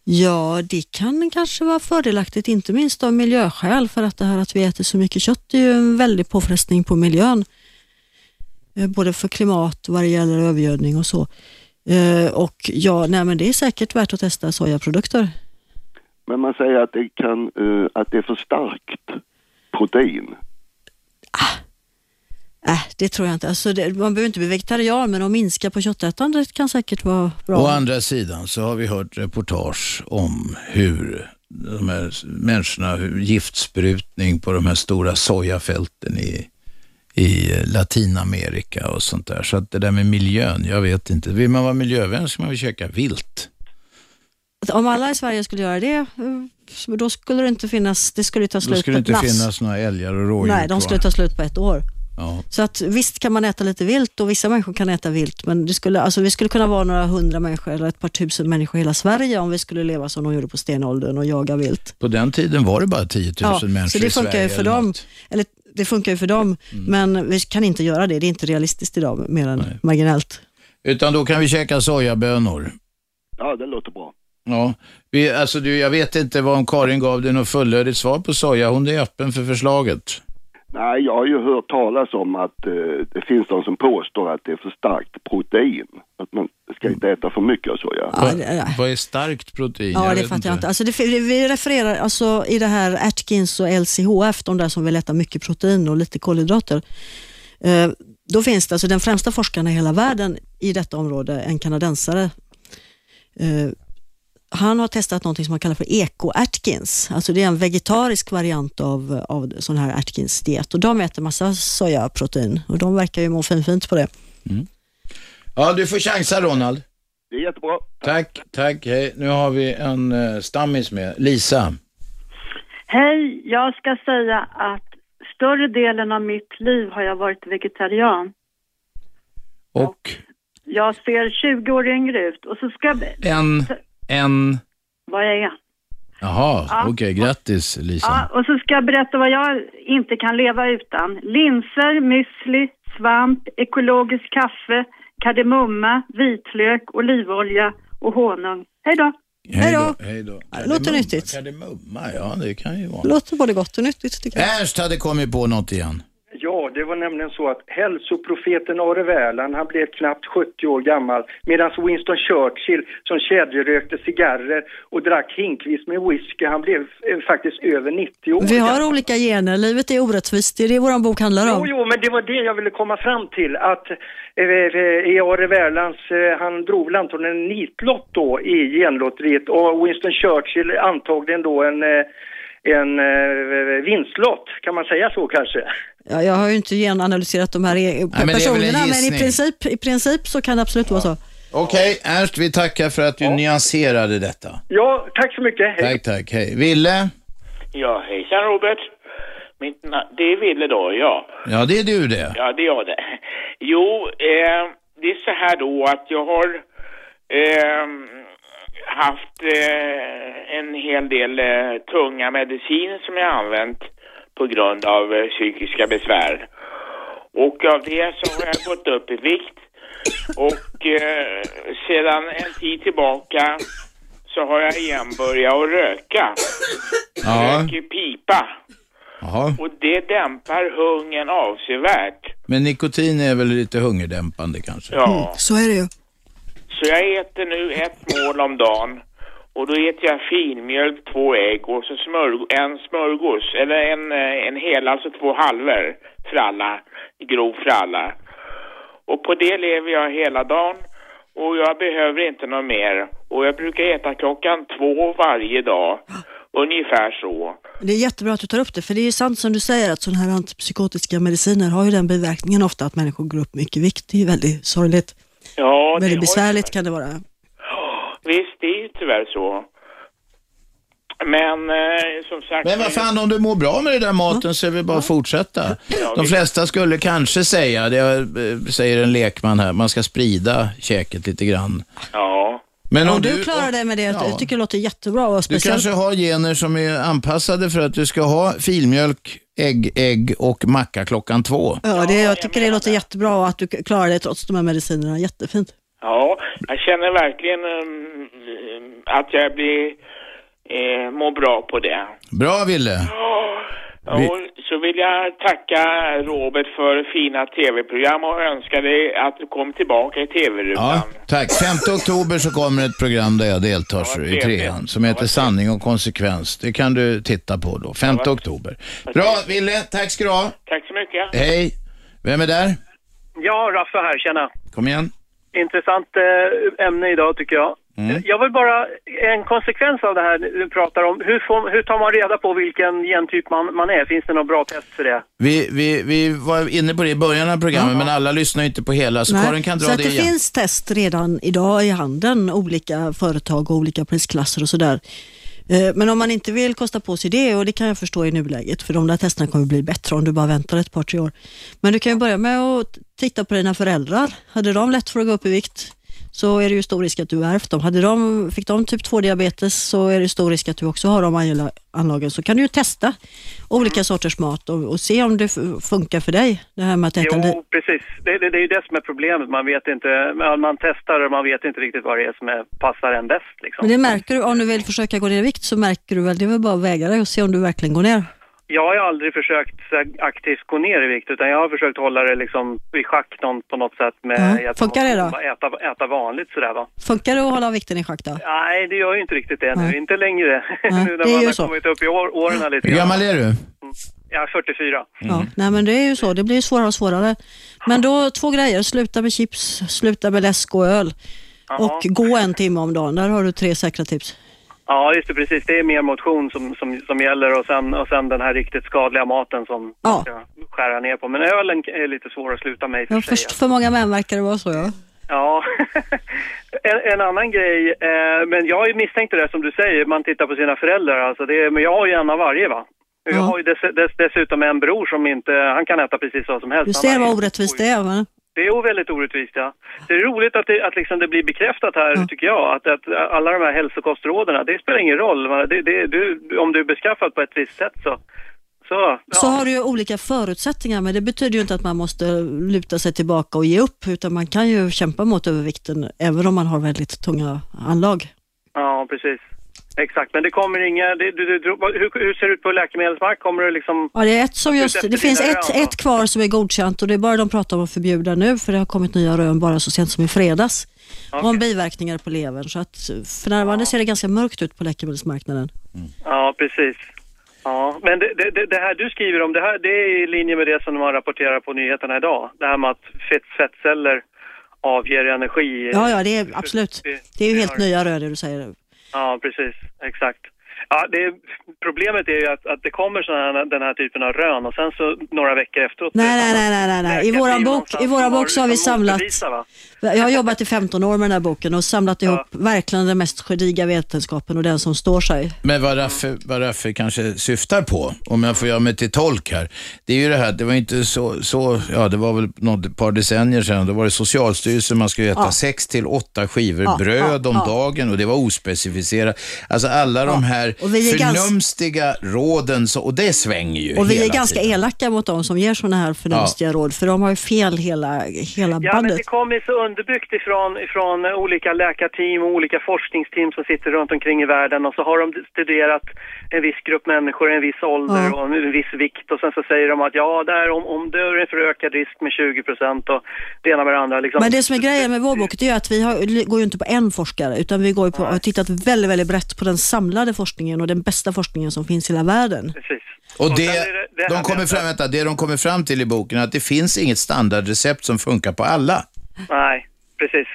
C: Ja, det kan kanske vara fördelaktigt, inte minst av miljöskäl, för att det här att vi äter så mycket kött är ju en väldig påfrestning på miljön. Eh, Både för klimat, vad det gäller övergödning och så. Och ja, nej men det är säkert värt att testa sojaprodukter.
Q: Men man säger att det, kan, att det är för starkt protein.
C: Äh, det tror jag inte. Alltså det, man behöver inte bli vegetarian, men att minska på köttätandet kan säkert vara bra.
B: Å andra sidan så har vi hört reportage om hur de här människorna, hur giftsprutning på de här stora sojafälten i, i Latinamerika och sånt där. Så att det där med miljön, jag vet inte. Vill man vara miljövän ska man väl käka vilt.
C: Om alla i Sverige skulle göra det, eh, då skulle det inte finnas, det skulle ta
B: Då
C: slut
B: skulle det
C: på
B: inte
C: nass.
B: finnas några älgar och rådjur
C: Nej, de skulle ta slut på ett år.
B: Ja.
C: Så att visst kan man äta lite vilt och vissa människor kan äta vilt, men det skulle, alltså vi skulle kunna vara några hundra människor eller ett par tusen människor i hela Sverige om vi skulle leva som de gjorde på stenåldern och jaga vilt.
B: På den tiden var det bara 10 000 människor
C: så det
B: i
C: funkar
B: Sverige
C: ju för
B: eller
C: dem.
B: något.
C: Eller, det funkar ju för dem,
B: Mm.
C: men vi kan inte göra det. Det är inte realistiskt idag, mer än marginellt.
B: Utan då kan vi käka sojabönor.
Q: Ja, det låter bra.
B: Ja, vi, alltså du, jag vet inte vad om Karin gav dig något fullödigt svar på soja. Hon är öppen för förslaget.
Q: Nej, jag har ju hört talas om att eh, det finns de som påstår att det är för starkt protein. Att man ska inte äta för mycket av soja.
B: Vad, vad är starkt protein?
C: Ja,
B: Jag
C: det fattar jag inte. Alltså det, vi refererar alltså i det här Atkins och LCHF, de där som vill äta mycket protein och lite kolhydrater. Eh, då finns det alltså den främsta forskaren i hela världen i detta område, en kanadensare. Eh, han har testat något som man kallar för Eco-Atkins. Alltså det är en vegetarisk variant av, av sån här Atkins-diet och de äter massa sojaprotein och de verkar ju må fin- fint på det.
B: Ja, du får chansa Ronald.
Q: Det är jättebra.
B: Tack, tack. Hej. Nu har vi en uh, stammis med. Lisa.
R: Hej, jag ska säga att större delen av mitt liv har jag varit vegetarian.
B: Och
R: Jag ser 20 år yngre ut och så ska
B: en, en...
R: Vad jag är.
B: Jaha,
R: Ja.
B: okej. Grattis Lisa.
R: Ja, och så ska jag berätta vad jag inte kan leva utan. Linser, müsli, svamp, ekologisk kaffe, kardemumma, vitlök, olivolja och honung. Hej då!
B: Hej då. Hej då.
C: låter nyttigt.
B: Kardemumma, ja det kan ju vara.
C: Låter både gott och nyttigt tycker jag.
B: Ernst hade kommit på något igen.
D: Ja, det var nämligen så att hälsoprofeten Are Wärland, han blev knappt 70 år gammal medan Winston Churchill som kedjerökte cigarrer och drack hinkvis med whisky, han blev eh, faktiskt över 90 år
C: Vi har olika gener, livet är orättvist, det är det vår bok handlar
D: Jo,
C: om.
D: jo, men det var det jag ville komma fram till. Att eh, eh, i Are Wärlands, eh, han drog väl antagligen en nitlott då i genlotteriet och Winston Churchill antagligen då en, eh, en eh, vinstlott, kan man säga så kanske?
C: Ja, jag har ju inte genanalyserat de här e-
B: men en
C: personerna, men, i,
B: gissning.
C: princip, i princip så kan det absolut vara så.
B: Okej, Ernst, vi tackar för att du nyanserade detta.
D: Ja, tack så mycket. Hej.
B: Tack, tack. Hej. Ville?
S: Ja, hejsan Robert. Mitt na- det är Ville då, ja.
B: Ja, det är du det.
S: Ja, det är jag det. Jo, eh, det är så här då att jag har eh, haft eh, en hel del eh, tunga mediciner som jag har använt på grund av eh, psykiska besvär. Och av det så har jag gått upp i vikt. Och eh, sedan en tid tillbaka så har jag igen börjat att röka.
B: Ja.
S: Röker pipa.
B: Jaha.
S: Och det dämpar hungern avsevärt.
B: Men nikotin är väl lite hungerdämpande kanske?
S: Ja.
C: Så är det ju.
S: Så jag äter nu ett mål om dagen. Och då äter jag filmjölk, två ägg och så smörg- en smörgås. Eller en, eh, en hel, alltså två halvor för alla Grov för alla. Och på det lever jag hela dagen. Och jag behöver inte något mer. Och jag brukar äta klockan två varje dag. Ungefär så.
C: Det är jättebra att du tar upp det, för det är ju sant som du säger att sådana här antipsykotiska mediciner har ju den biverkningen ofta att människor går upp mycket vikt. Det är ju väldigt sorgligt.
S: Ja,
C: väldigt besvärligt kan det vara.
S: Visst, det är ju tyvärr så. Men eh, som sagt...
B: Men vad fan, om du mår bra med den där maten så är det bara att fortsätta.
S: Ja,
B: De flesta skulle kanske säga, det eh, säger en lekman här, man ska sprida käket lite grann.
S: Ja.
B: Men om
C: och du,
B: du,
C: klarar dig med det, jag tycker det låter jättebra. Och
B: du
C: speciellt...
B: kanske har gener som är anpassade för att du ska ha filmjölk, ägg, ägg och macka klockan två.
C: Ja, det, jag tycker det låter jättebra att du klarar dig trots de här medicinerna. Jättefint.
S: Ja, jag känner verkligen ehm, att jag blir, eh, mår bra på det.
B: Bra Ville. Vi-
S: Och så vill jag tacka Robert för fina tv-program och önska dig att du kommer tillbaka i tv-rutan.
B: Ja, tack. 5 oktober så kommer ett program där jag deltar så, i trean som heter Sanning och konsekvens. Det kan du titta på då. 5
S: Ja.
B: oktober. Bra Ville, tack ska du ha.
S: Tack så mycket.
B: Hej. Vem är där?
N: Ja, Raffe här, tjena.
B: Kom igen.
N: Intressant eh, ämne idag tycker jag.
B: Mm.
N: Jag vill bara, en konsekvens av det här du pratar om, hur, får, hur tar man reda på vilken gentyp man, man är? Finns det något bra test för det?
B: Vi, vi, vi var inne på det i början av programmet, men alla lyssnar inte på hela, så
C: Nej,
B: Karin kan dra
C: så
B: det
C: det
B: igen.
C: finns test redan idag i handeln, olika företag och olika prisklasser och sådär. Eh, Men om man inte vill kosta på sig det, och det kan jag förstå i nuläget, för de där testerna kommer bli bättre om du bara väntar ett par, tre år. Men du kan ju börja med att titta på dina föräldrar. Hade de lätt för att gå upp i vikt så är det ju stor risk att du har ärvt dem. Hade de, fick de typ 2-diabetes så är det stor risk att du också har de anlagen. Så kan du ju testa olika sorters mat och, och se om det funkar för dig. Det här med att äta
N: Jo, precis. Det, det, det är ju det som är problemet. Man vet inte, man testar och man vet inte riktigt vad det är som är, passar en bäst. Liksom.
C: Men det märker du, om du vill försöka gå ner i vikt så märker du väl, det är väl bara att väga dig och se om du verkligen går ner.
N: Jag har aldrig försökt aktivt gå ner i vikt utan jag har försökt hålla det liksom i schack någon, på något sätt med att
C: Funkar det då?
N: Äta, äta vanligt sådär va.
C: Funkar det att hålla vikten i schack då?
N: Nej, det gör ju inte riktigt det nu.
C: Nej.
N: Inte längre.
C: Nej,
N: nu när
C: det är
N: man
C: ju
N: har
C: så.
N: kommit upp i år, åren lite
B: Hur gammal är du?
N: Jag är 44.
C: Ja, nej men det är ju så, det blir svårare och svårare. Men då två grejer, sluta med chips, sluta med läsk och öl och gå en timme om dagen. Där har du tre säkra tips.
N: Ja, just det, precis. Det är mer motion som, som, som gäller och sen, och sen den här riktigt skadliga maten som
C: Ja.
N: man ska skära ner på. Men ölen är lite svår att sluta med för
C: Ja, först, för många män verkar det vara så ja.
N: Ja, en, en annan grej, eh, men jag har ju misstänkt det som du säger, man tittar på sina föräldrar alltså. Det men jag har ju en av varje va. Jag har ju dess, dess, dessutom en bror som inte, han kan äta precis vad som helst.
C: Du ser vad orättvist det är va?
N: Det är väldigt orättvist ja. Det är roligt att det, att liksom det blir bekräftat här tycker jag, att, att alla de här hälsokostråden, det spelar ingen roll. Det, det, du, om du är beskaffad på ett visst sätt så, så så.
C: så har du ju olika förutsättningar, men det betyder ju inte att man måste luta sig tillbaka och ge upp, utan man kan ju kämpa mot övervikten även om man har väldigt tunga anlag.
N: Ja, precis. Exakt, men det kommer inga... Det, du, du, hur, hur ser det ut på läkemedelsmark? Kommer det liksom...
C: Ja, det är ett som just, det finns ett,
N: rön,
C: ett kvar som är godkänt och det är bara de pratar om att förbjuda nu, för det har kommit nya rön bara så sent som i fredags. Om biverkningar på levern, så att för närvarande ser det ganska mörkt ut på läkemedelsmarknaden.
N: Ja, precis. Ja, men det, det, det- det här du skriver om, det, här, det är i linje med det som man rapporterar på nyheterna idag. Det här med att fett, fettceller avger energi.
C: Ja, ja, det är absolut. Det är ju helt nya rön det du säger.
N: Ja, precis. Exakt. Ja, det problemet är ju att, att det kommer såna här, den här typen av rön och sen så några veckor efteråt...
C: Nej, nej, nej, nej, nej. I våran bok, i våran bok så har vi samlat,
N: Bevisa?
C: Jag har jobbat i 15 år med den här boken och samlat ihop verkligen den mest gediga vetenskapen och den som står sig.
B: Men vad Raffe, vad Raffe kanske syftar på, om jag får göra mig till tolk här, det är ju det här, det var inte så, så ja det var väl något par decennier sedan, då var det Socialstyrelsen, man skulle äta
C: Ja.
B: sex till åtta skivor
C: Ja,
B: bröd
C: ja,
B: om
C: ja.
B: dagen och det var ospecificerat. Alltså alla de här
C: är ganska-
B: förnumstiga råden, så, och det svänger ju
C: Och vi
B: hela
C: är ganska
B: tiden.
C: elaka mot de som ger sådana här förnumstiga råd, för de har ju fel hela, hela
N: Ja, men
C: bandet.
N: det kommer så underbyggt ifrån, ifrån olika läkarteam och olika forskningsteam som sitter runt omkring i världen och så har de studerat en viss grupp människor i en viss ålder
C: Ja.
N: och en viss vikt och sen så säger de att ja, där om, om du är för ökad risk med 20 procent och det ena med det andra. Liksom.
C: Men det som är grejen med vår bok det är att vi har, går ju inte på en forskare utan vi går ju på, har tittat väldigt, väldigt brett på den samlade forskningen och den bästa forskningen som finns i hela världen.
N: Precis.
B: Och
N: sen
B: det,
N: det- det
B: de kommer fram, vänta, det de kommer fram till i boken är att det finns inget standardrecept som funkar på alla.
N: Nej, precis.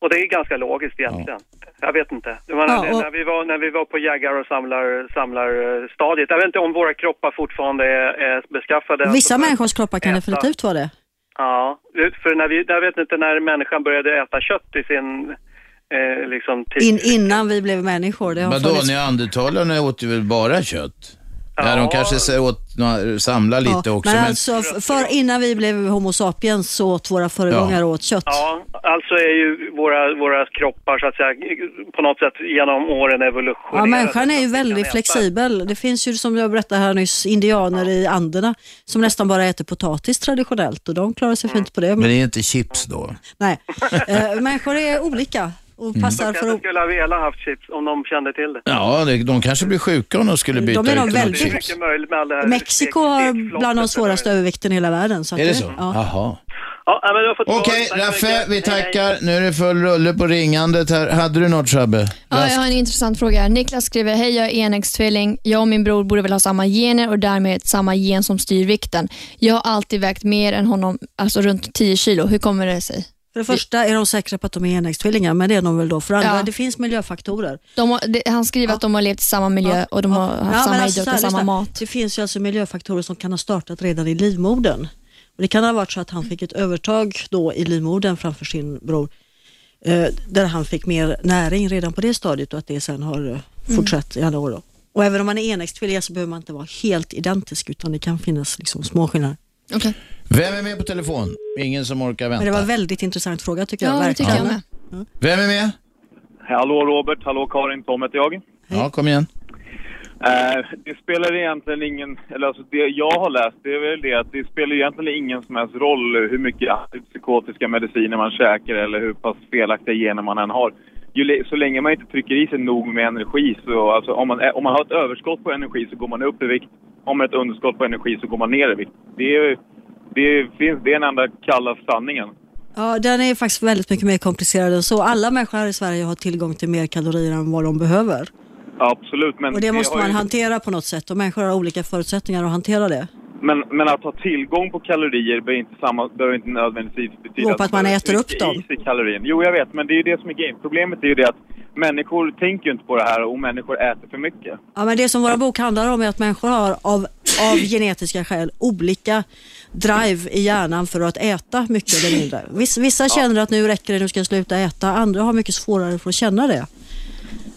N: Och det är ganska logiskt egentligen. Jag vet inte. Menar,
C: Ja, och-
N: när, vi var, när vi var på jägar och samlar, samlar eh, stadiet. Jag vet inte om våra kroppar fortfarande är, är beskaffade.
C: Vissa människors kroppar kan
N: äta.
C: definitivt vara det.
N: Ja, för när vi, jag vet inte när människan började äta kött i sin eh, liksom tid.
C: In, innan vi blev människor. Det har
B: Vadå,
C: funnits-
B: neandertalarna åt ju väl bara kött? Ja, de kanske så åt, nå- samla lite
C: Ja,
B: också.
C: men,
B: Men,
C: alltså, för innan vi blev Homo sapiens så åt våra föregångare åt kött.
N: Ja, alltså är ju våra, våra kroppar så att säga på något sätt genom åren evolutionerade.
C: Ja, människan är ju väldigt flexibel. Det finns ju som jag berättade här nyss, indianer i Anderna som nästan bara äter potatis traditionellt och de klarar sig fint på det.
B: men det är inte chips då?
C: Nej, eh, människor är olika och
B: Mm.
C: passar
N: De
C: för
N: kanske skulle ha velat haft chips om de kände till det.
B: Ja, det, de kanske blir sjuka om de skulle byta
C: De är
B: ut
C: väldigt-
N: Det är mycket möjligt med all det här.
C: Mexiko har bland de svåraste övervikten i hela världen. Så att
B: Är det så?
C: Ja.
B: Jaha.
N: Ja, men du har fått
B: Okej, Raffe, vi
N: Hej, hej.
B: tackar. Nu är det full rulle på ringandet här. Hade du något Shabbe?
L: Ja, jag har en intressant fråga. Niklas skriver, hej jag är enäggstvilling. Jag och min bror borde väl ha samma gener och därmed samma gen som styr vikten. Jag har alltid vägt mer än honom, alltså runt 10 kilo. Hur kommer det sig?
C: För det första är de säkra på att de är enäggstvillingar, men det är de väl då. För andra,
L: Ja.
C: det finns miljöfaktorer.
L: De har, det, han skriver att de har levt i samma miljö och de har haft samma
C: alltså,
L: idrott och samma mat.
C: Det finns ju alltså miljöfaktorer som kan ha startat redan i livmodern. Och det kan ha varit så att han fick ett övertag då i livmodern framför sin bror. Eh, där han fick mer näring redan på det stadiet och att det sen har eh,
L: Mm.
C: fortsatt i alla år. Då. Och även om man är enäggstvilling så behöver man inte vara helt identisk utan det kan finnas liksom små skillnader.
B: Vem är med på telefon? Ingen som orkar vänta.
C: Men det var en väldigt intressant fråga tycker jag.
L: Ja, det tycker jag med.
B: Vem är med?
T: Hallå Robert, hallå Karin, Tom heter jag.
B: Ja, kom igen.
T: Eh, det spelar egentligen ingen, eller alltså det jag har läst det är väl det att det spelar egentligen ingen som helst roll hur mycket antipsykotiska mediciner man käkar eller hur pass felaktiga gener man än har. Ju, så länge man inte trycker i sig nog med energi så, alltså om man, är- om man har ett överskott på energi så går man upp i vikt. Om man ett underskott på energi så går man ner i vikt. Det är, det finns, det är den enda kalla sanningen.
C: Ja, den är faktiskt väldigt mycket mer komplicerad än så. Alla människor här i Sverige har tillgång till mer kalorier än vad de behöver.
T: Absolut, men...
C: Och det måste
T: har
C: man
T: ju-
C: hantera på något sätt och människor har olika förutsättningar att hantera det.
T: Men, men att ha tillgång på kalorier behöver inte, samma, behöver inte nödvändigtvis betyda
C: Beror på att man
T: behöver
C: äter upp dem.
T: i. Jo, jag vet, men det är ju det som är grejen. Problemet är ju det att människor tänker ju inte på det här och människor äter för mycket.
C: Ja, men det som våra bok handlar om är att människor har av, av genetiska skäl olika drive i hjärnan för att äta mycket eller mindre. Vissa, vissa känner att nu räcker det, nu ska jag sluta äta. Andra har mycket svårare för att känna det.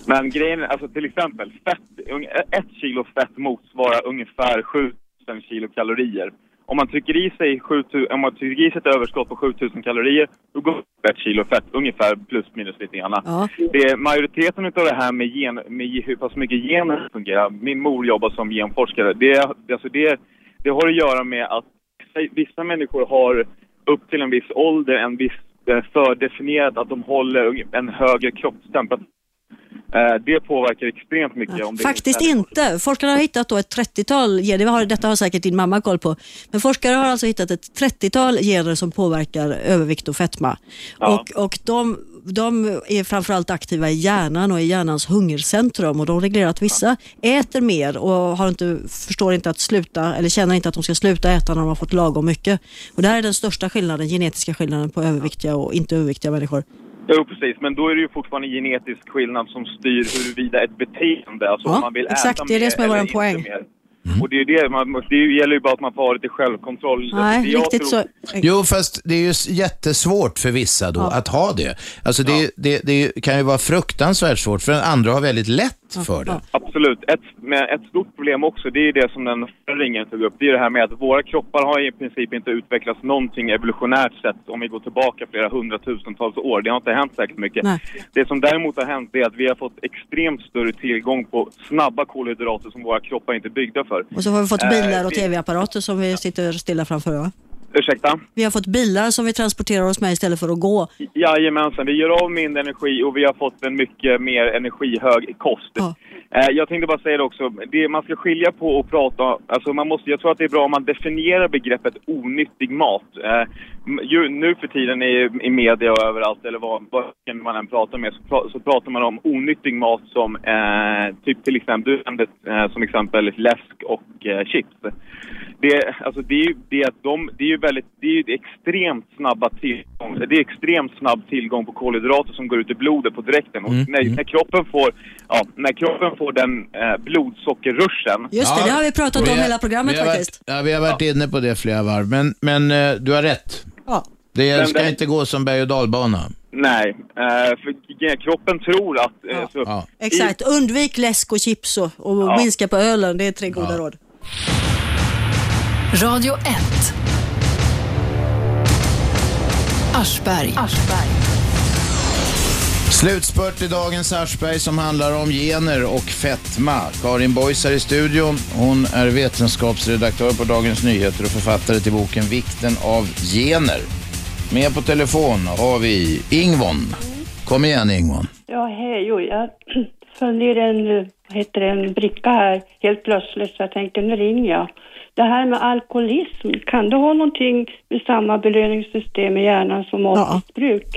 T: Men grejen är, alltså till exempel, fett, ett kilo fett motsvarar ungefär 7000 kilo kalorier. Om man trycker i sig 7000, om man trycker i sig ett överskott på 7000 kalorier, då går det ett kilo fett, ungefär plus minus lite grann.
C: Ja.
T: Det är majoriteten av det här med, gen, med hur pass mycket gener fungerar. Min mor jobbar som genforskare. Det, alltså det, det har att göra med att vissa människor har upp till en viss ålder en viss fördefinierat att de håller en högre kroppstemperatur. Eh, Det påverkar extremt mycket. Om det
C: Faktiskt inte. Forskare har hittat då ett 30-tal gener, det har, detta har säkert din mamma koll på, men forskare har alltså hittat ett 30-tal gener som påverkar övervikt och fetma. Och, och de, de är framförallt aktiva i hjärnan och i hjärnans hungercentrum och de reglerar att vissa äter mer och har inte, förstår inte att sluta eller känner inte att de ska sluta äta när de har fått lagom mycket. Och det här är den största skillnaden, genetiska skillnaden på överviktiga och inte överviktiga människor.
T: Jo, precis. Men då är det ju fortfarande en genetisk skillnad som styr huruvida ett beteende, alltså
C: Ja,
T: om man vill
C: exakt,
T: äta
C: det är det
T: mer
C: som är
T: eller
C: våran
T: inte
C: poäng.
T: mer. Och det, är det, man, det gäller ju bara att man får ha lite självkontroll.
C: Nej,
T: Det jag
C: riktigt
T: tror-
C: så.
B: Jo, fast det är ju jättesvårt för vissa då att ha det. Alltså det, det, det kan ju vara fruktansvärt svårt för andra har väldigt lätt för det.
T: Absolut. Ett, men ett stort problem också, det är det som den förra ringen tog upp. Det är det här med att våra kroppar har i princip inte utvecklats någonting evolutionärt sett om vi går tillbaka flera hundratusentals år. Det har inte hänt särskilt mycket.
C: Nej.
T: Det som däremot har hänt är att vi har fått extremt större tillgång på snabba kolhydrater som våra kroppar inte är byggda för.
C: Och så har vi fått
T: Eh,
C: bilar och
T: vi-
C: tv-apparater som vi sitter stilla framför. Va?
T: Ursäkta?
C: Vi har fått bilar som vi transporterar oss med istället för att gå.
T: Jajamensan, vi gör av mindre energi och vi har fått en mycket mer energihög kost. Eh, jag tänkte bara säga det också, det man ska skilja på och prata, alltså man måste, jag tror att det är bra om man definierar begreppet onyttig mat. Eh, ju, nu för tiden i, i media och överallt, eller vad, vad man än pratar med, så, så pratar man om onyttig mat som eh, typ till exempel, du nämnde eh, som exempel läsk och eh, chips. Det, alltså det, det, är att de, det är ju väldigt, det är ju extremt snabba tillgång, det är extremt snabb tillgång på kolhydrater som går ut i blodet på direkten. Och när, när kroppen får, ja, när kroppen får den eh, blodsockerruschen.
C: Just det, det har vi pratat
B: vi
C: om
B: har-
C: hela programmet
B: vi har
C: faktiskt.
B: Varit, ja, vi har varit inne på det flera varv, men, men eh, du har rätt.
C: Ja.
B: Det
T: Men
B: ska
T: det-
B: inte gå som berg och dalbana.
T: Nej, eh, för kroppen tror att... eh, så,
C: Exakt, undvik läsk och chips och, och minska på ölen. Det är tre goda råd.
A: Radio 1. Aschberg.
B: Slutspurt i dagens Aschberg som handlar om gener och fetma. Karin Boys är i studion. Hon är vetenskapsredaktör på Dagens Nyheter och författare till boken Vikten av gener. Med på telefon har vi Ingvon. Kom igen Ingvon.
U: Ja, hej. Jo, jag föll ner en, eh, vad heter det, en bricka här helt plötsligt så jag tänkte nu ringer jag. Det här med alkoholism, kan det ha någonting med samma belöningssystem i hjärnan som matmissbruk?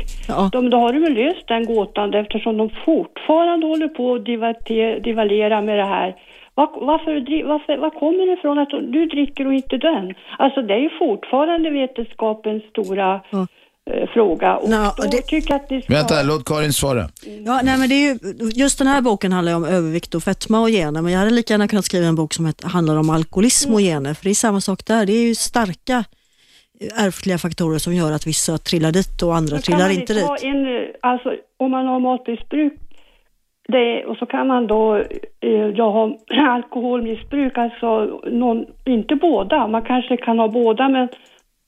U: De, då har du väl löst den gåtan eftersom de fortfarande håller på att divalera med det här. Var, varför, varför, var kommer det ifrån att du dricker och inte den? Alltså det är ju fortfarande vetenskapens stora eh, fråga. Och då tycker jag att det ska...
B: Vänta, låt Karin svara.
C: Ja, nej, men det är ju, just den här boken handlar ju om övervikt och fetma och gener, men jag hade lika gärna kunnat skriva en bok som handlar om alkoholism och gener, för det är samma sak där. Det är ju starka eh, ärftliga faktorer som gör att vissa trillar dit och andra
U: Kan
C: trillar
U: man
C: inte dit.
U: en, eh, alltså om man har matmissbruk det, och så kan man då eh, ja, ha alkoholmissbruk, alltså någon, inte båda, man kanske kan ha båda men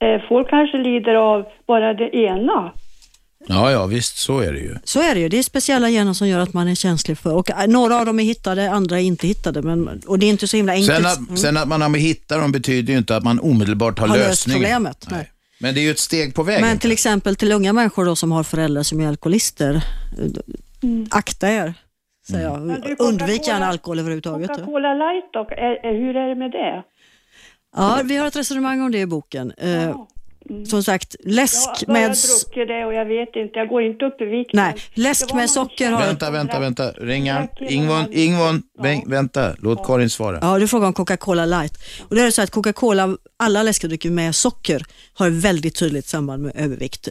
U: eh, folk kanske lider av bara det ena.
B: Ja, ja, visst så är det ju.
C: Så är det ju. Det är speciella gener som gör att man är känslig för, och eh, några av dem är hittade, andra är inte hittade, men, och det är inte så himla enkelt.
B: Sen att,
C: Mm.
B: sen att man har hittat dem betyder ju inte att man omedelbart har,
C: har löst problemet. Nej.
B: Men det är ju ett steg på vägen.
C: Men till exempel till unga människor då som har föräldrar som är alkoholister,
U: Mm.
C: akta er, säger jag.
U: Men du,
C: Undvik gärna alkohol överhuvudtaget.
U: Coca-Cola light är, hur är det med det?
C: Ja, vi har ett resonemang om det i boken. Eh, Som sagt, läsk
U: Jag har
C: med... s-
U: druckit det och jag vet inte, jag går inte upp i vikt.
C: Nej, läsk med socker har...
B: Vänta, vänta, vänta. Ringa. Ingvon, Ingvon, väng- vänta. Låt Karin svara.
C: Ja, du frågar om Coca-Cola light. Och det är så att Coca-Cola, alla läskedrycker med socker har väldigt tydligt samband med övervikt.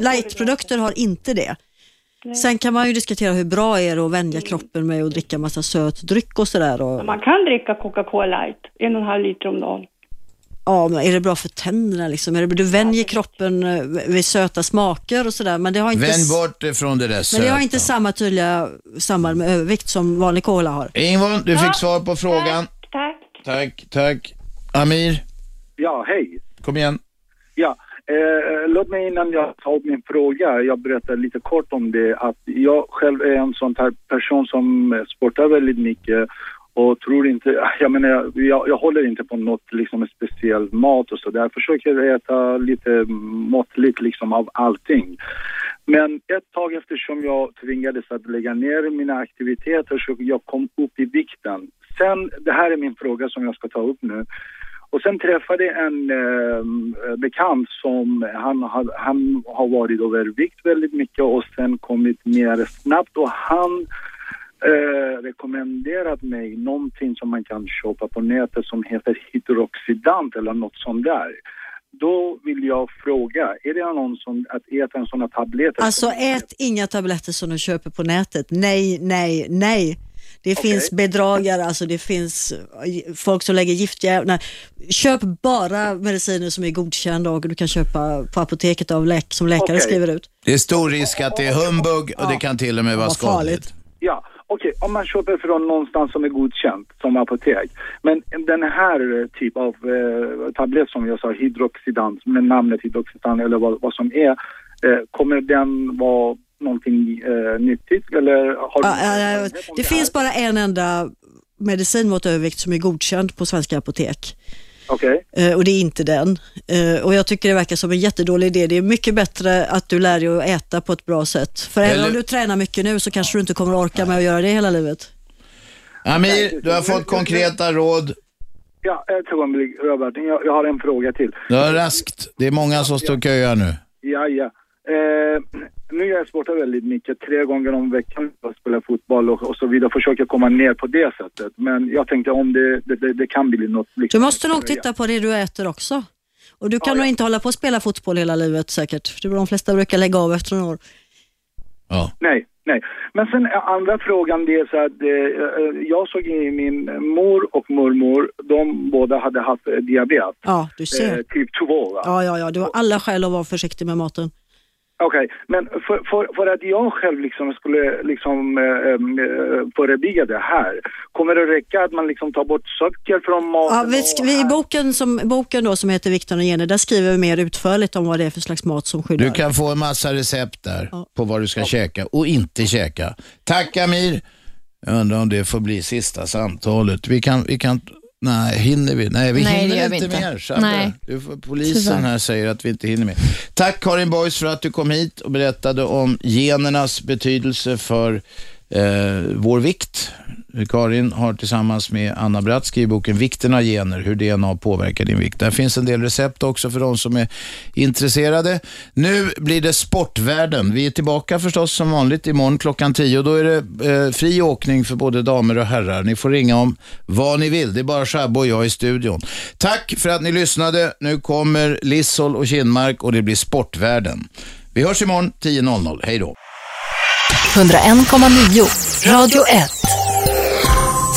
C: Lightprodukter har inte det. Sen kan man ju diskutera hur bra är det att vänja kroppen med att dricka massa söt dryck och sådär. Och,
U: Man kan dricka Coca-Cola light, en och en halv liter om dagen.
C: ja, men är det bra för tänderna liksom? Är det, du vänjer kroppen eh, vid söta smaker och sådär, men det har inte,
B: Vänd bort det från det där
C: men det har
B: söta.
C: inte samma tydliga samband med övervikt som vanlig cola har.
B: Ingvon, du fick svar på frågan.
U: Tack.
B: Tack, tack. Amir?
M: Ja, hej.
B: Kom igen.
M: Ja, eh, låt mig innan jag tar upp min fråga, jag berättar lite kort om det, att jag själv är en sån här person som sportar väldigt mycket och tror inte, jag menar, jag, jag håller inte på något liksom speciell mat och sådär. Jag försöker äta lite måttligt liksom av allting. Men ett tag eftersom jag tvingades att lägga ner mina aktiviteter så jag kom upp i vikten. Sen, det här är min fråga som jag ska ta upp nu. Och sen träffade jag en eh, bekant som han, har- han har varit övervikt väldigt mycket och sen kommit ner snabbt och han eh, rekommenderat mig någonting som man kan köpa på nätet som heter hydroxidant eller något sånt där. Då vill jag fråga, är det någon som att äta en sån här tabletter?
C: Alltså ät inga tabletter som du köper på nätet. Nej, nej, nej. Det finns bedragare, alltså det finns eh, folk som lägger giftjävlar. Köp bara mediciner som är godkända och du kan köpa på apoteket av läk som läkare
M: Okej.
C: skriver ut.
B: Det är stor risk att det är humbug och det kan till och med vara skadligt.
M: Ja, okej, om man köper från någonstans som är godkänt som apotek. Men den här typ av eh, tablett som jag sa, hydroxidant, med namnet hydroxidant eller vad, vad som är, eh, kommer den vara någonting eh, nyttigt eller har du
C: Ja, eh, det finns bara en enda medicin mot övervikt som är godkänd på svenska apotek.
M: Okej.
C: Eh, och det är inte den. Eh, och jag tycker det verkar som en jättedålig idé. Det är mycket bättre att du lär dig att äta på ett bra sätt. För även
B: Eller-
C: om du tränar mycket nu så kanske du inte kommer att orka med att göra det hela livet.
B: Amir, du har fått konkreta råd.
M: Ja, ett ögonblick Robert, jag, jag har en fråga till.
B: Har raskt. Det är många som står och köar nu.
M: Ja, ja. Eh, nu jag sportar väldigt mycket, tre gånger om veckan. Jag spelar fotboll och, och så vidare. Försöker komma ner på det sättet. Men jag tänkte om det, det, det, det kan bli något.
C: Du måste nog titta på det du äter också. Och du kan nog inte hålla på att spela fotboll hela livet säkert. För De flesta brukar lägga av efter några år.
M: Nej, nej. Men sen eh, andra frågan det är så att eh, eh, jag såg i min mor och mormor, de båda hade haft eh, diabetes.
C: Ja, du ser.
M: Eh, typ 2 va?
C: Ja, ja, ja. Du har alla skäl att vara försiktig med maten.
M: Okej, men för, för, för att jag själv liksom skulle liksom eh, förebygga det här, kommer det räcka att man liksom tar bort socker från maten?
C: Ja, vi, vi, I boken, som, boken då, som heter Vikten och gener, där skriver vi mer utförligt om vad det är för slags mat som skyddar.
B: Du kan få en massa recept där på vad du ska käka och inte käka. Tack Amir. Jag undrar om det får bli sista samtalet. Vi kan, vi kan Nej, hinner vi? Nej, vi
L: Nej,
B: hinner inte,
L: vi inte.
B: mer.
L: Nej.
B: Du polisen
L: Tyvärr.
B: här säger att vi inte hinner mer. Tack Karin Boys för att du kom hit och berättade om genernas betydelse för eh, vår vikt. Karin har tillsammans med Anna Bratt skrivit boken Vikten av gener, hur DNA påverkar din vikt. Där finns en del recept också för de som är intresserade. Nu blir det Sportvärlden. Vi är tillbaka förstås som vanligt imorgon klockan 10 då är det eh, fri åkning för både damer och herrar. Ni får ringa om vad ni vill. Det är bara Shabbo och jag i studion. Tack för att ni lyssnade. Nu kommer Lissol och Kinmark och det blir Sportvärlden. Vi hörs imorgon 10.00. Hej då.
A: 101,9 Radio 1.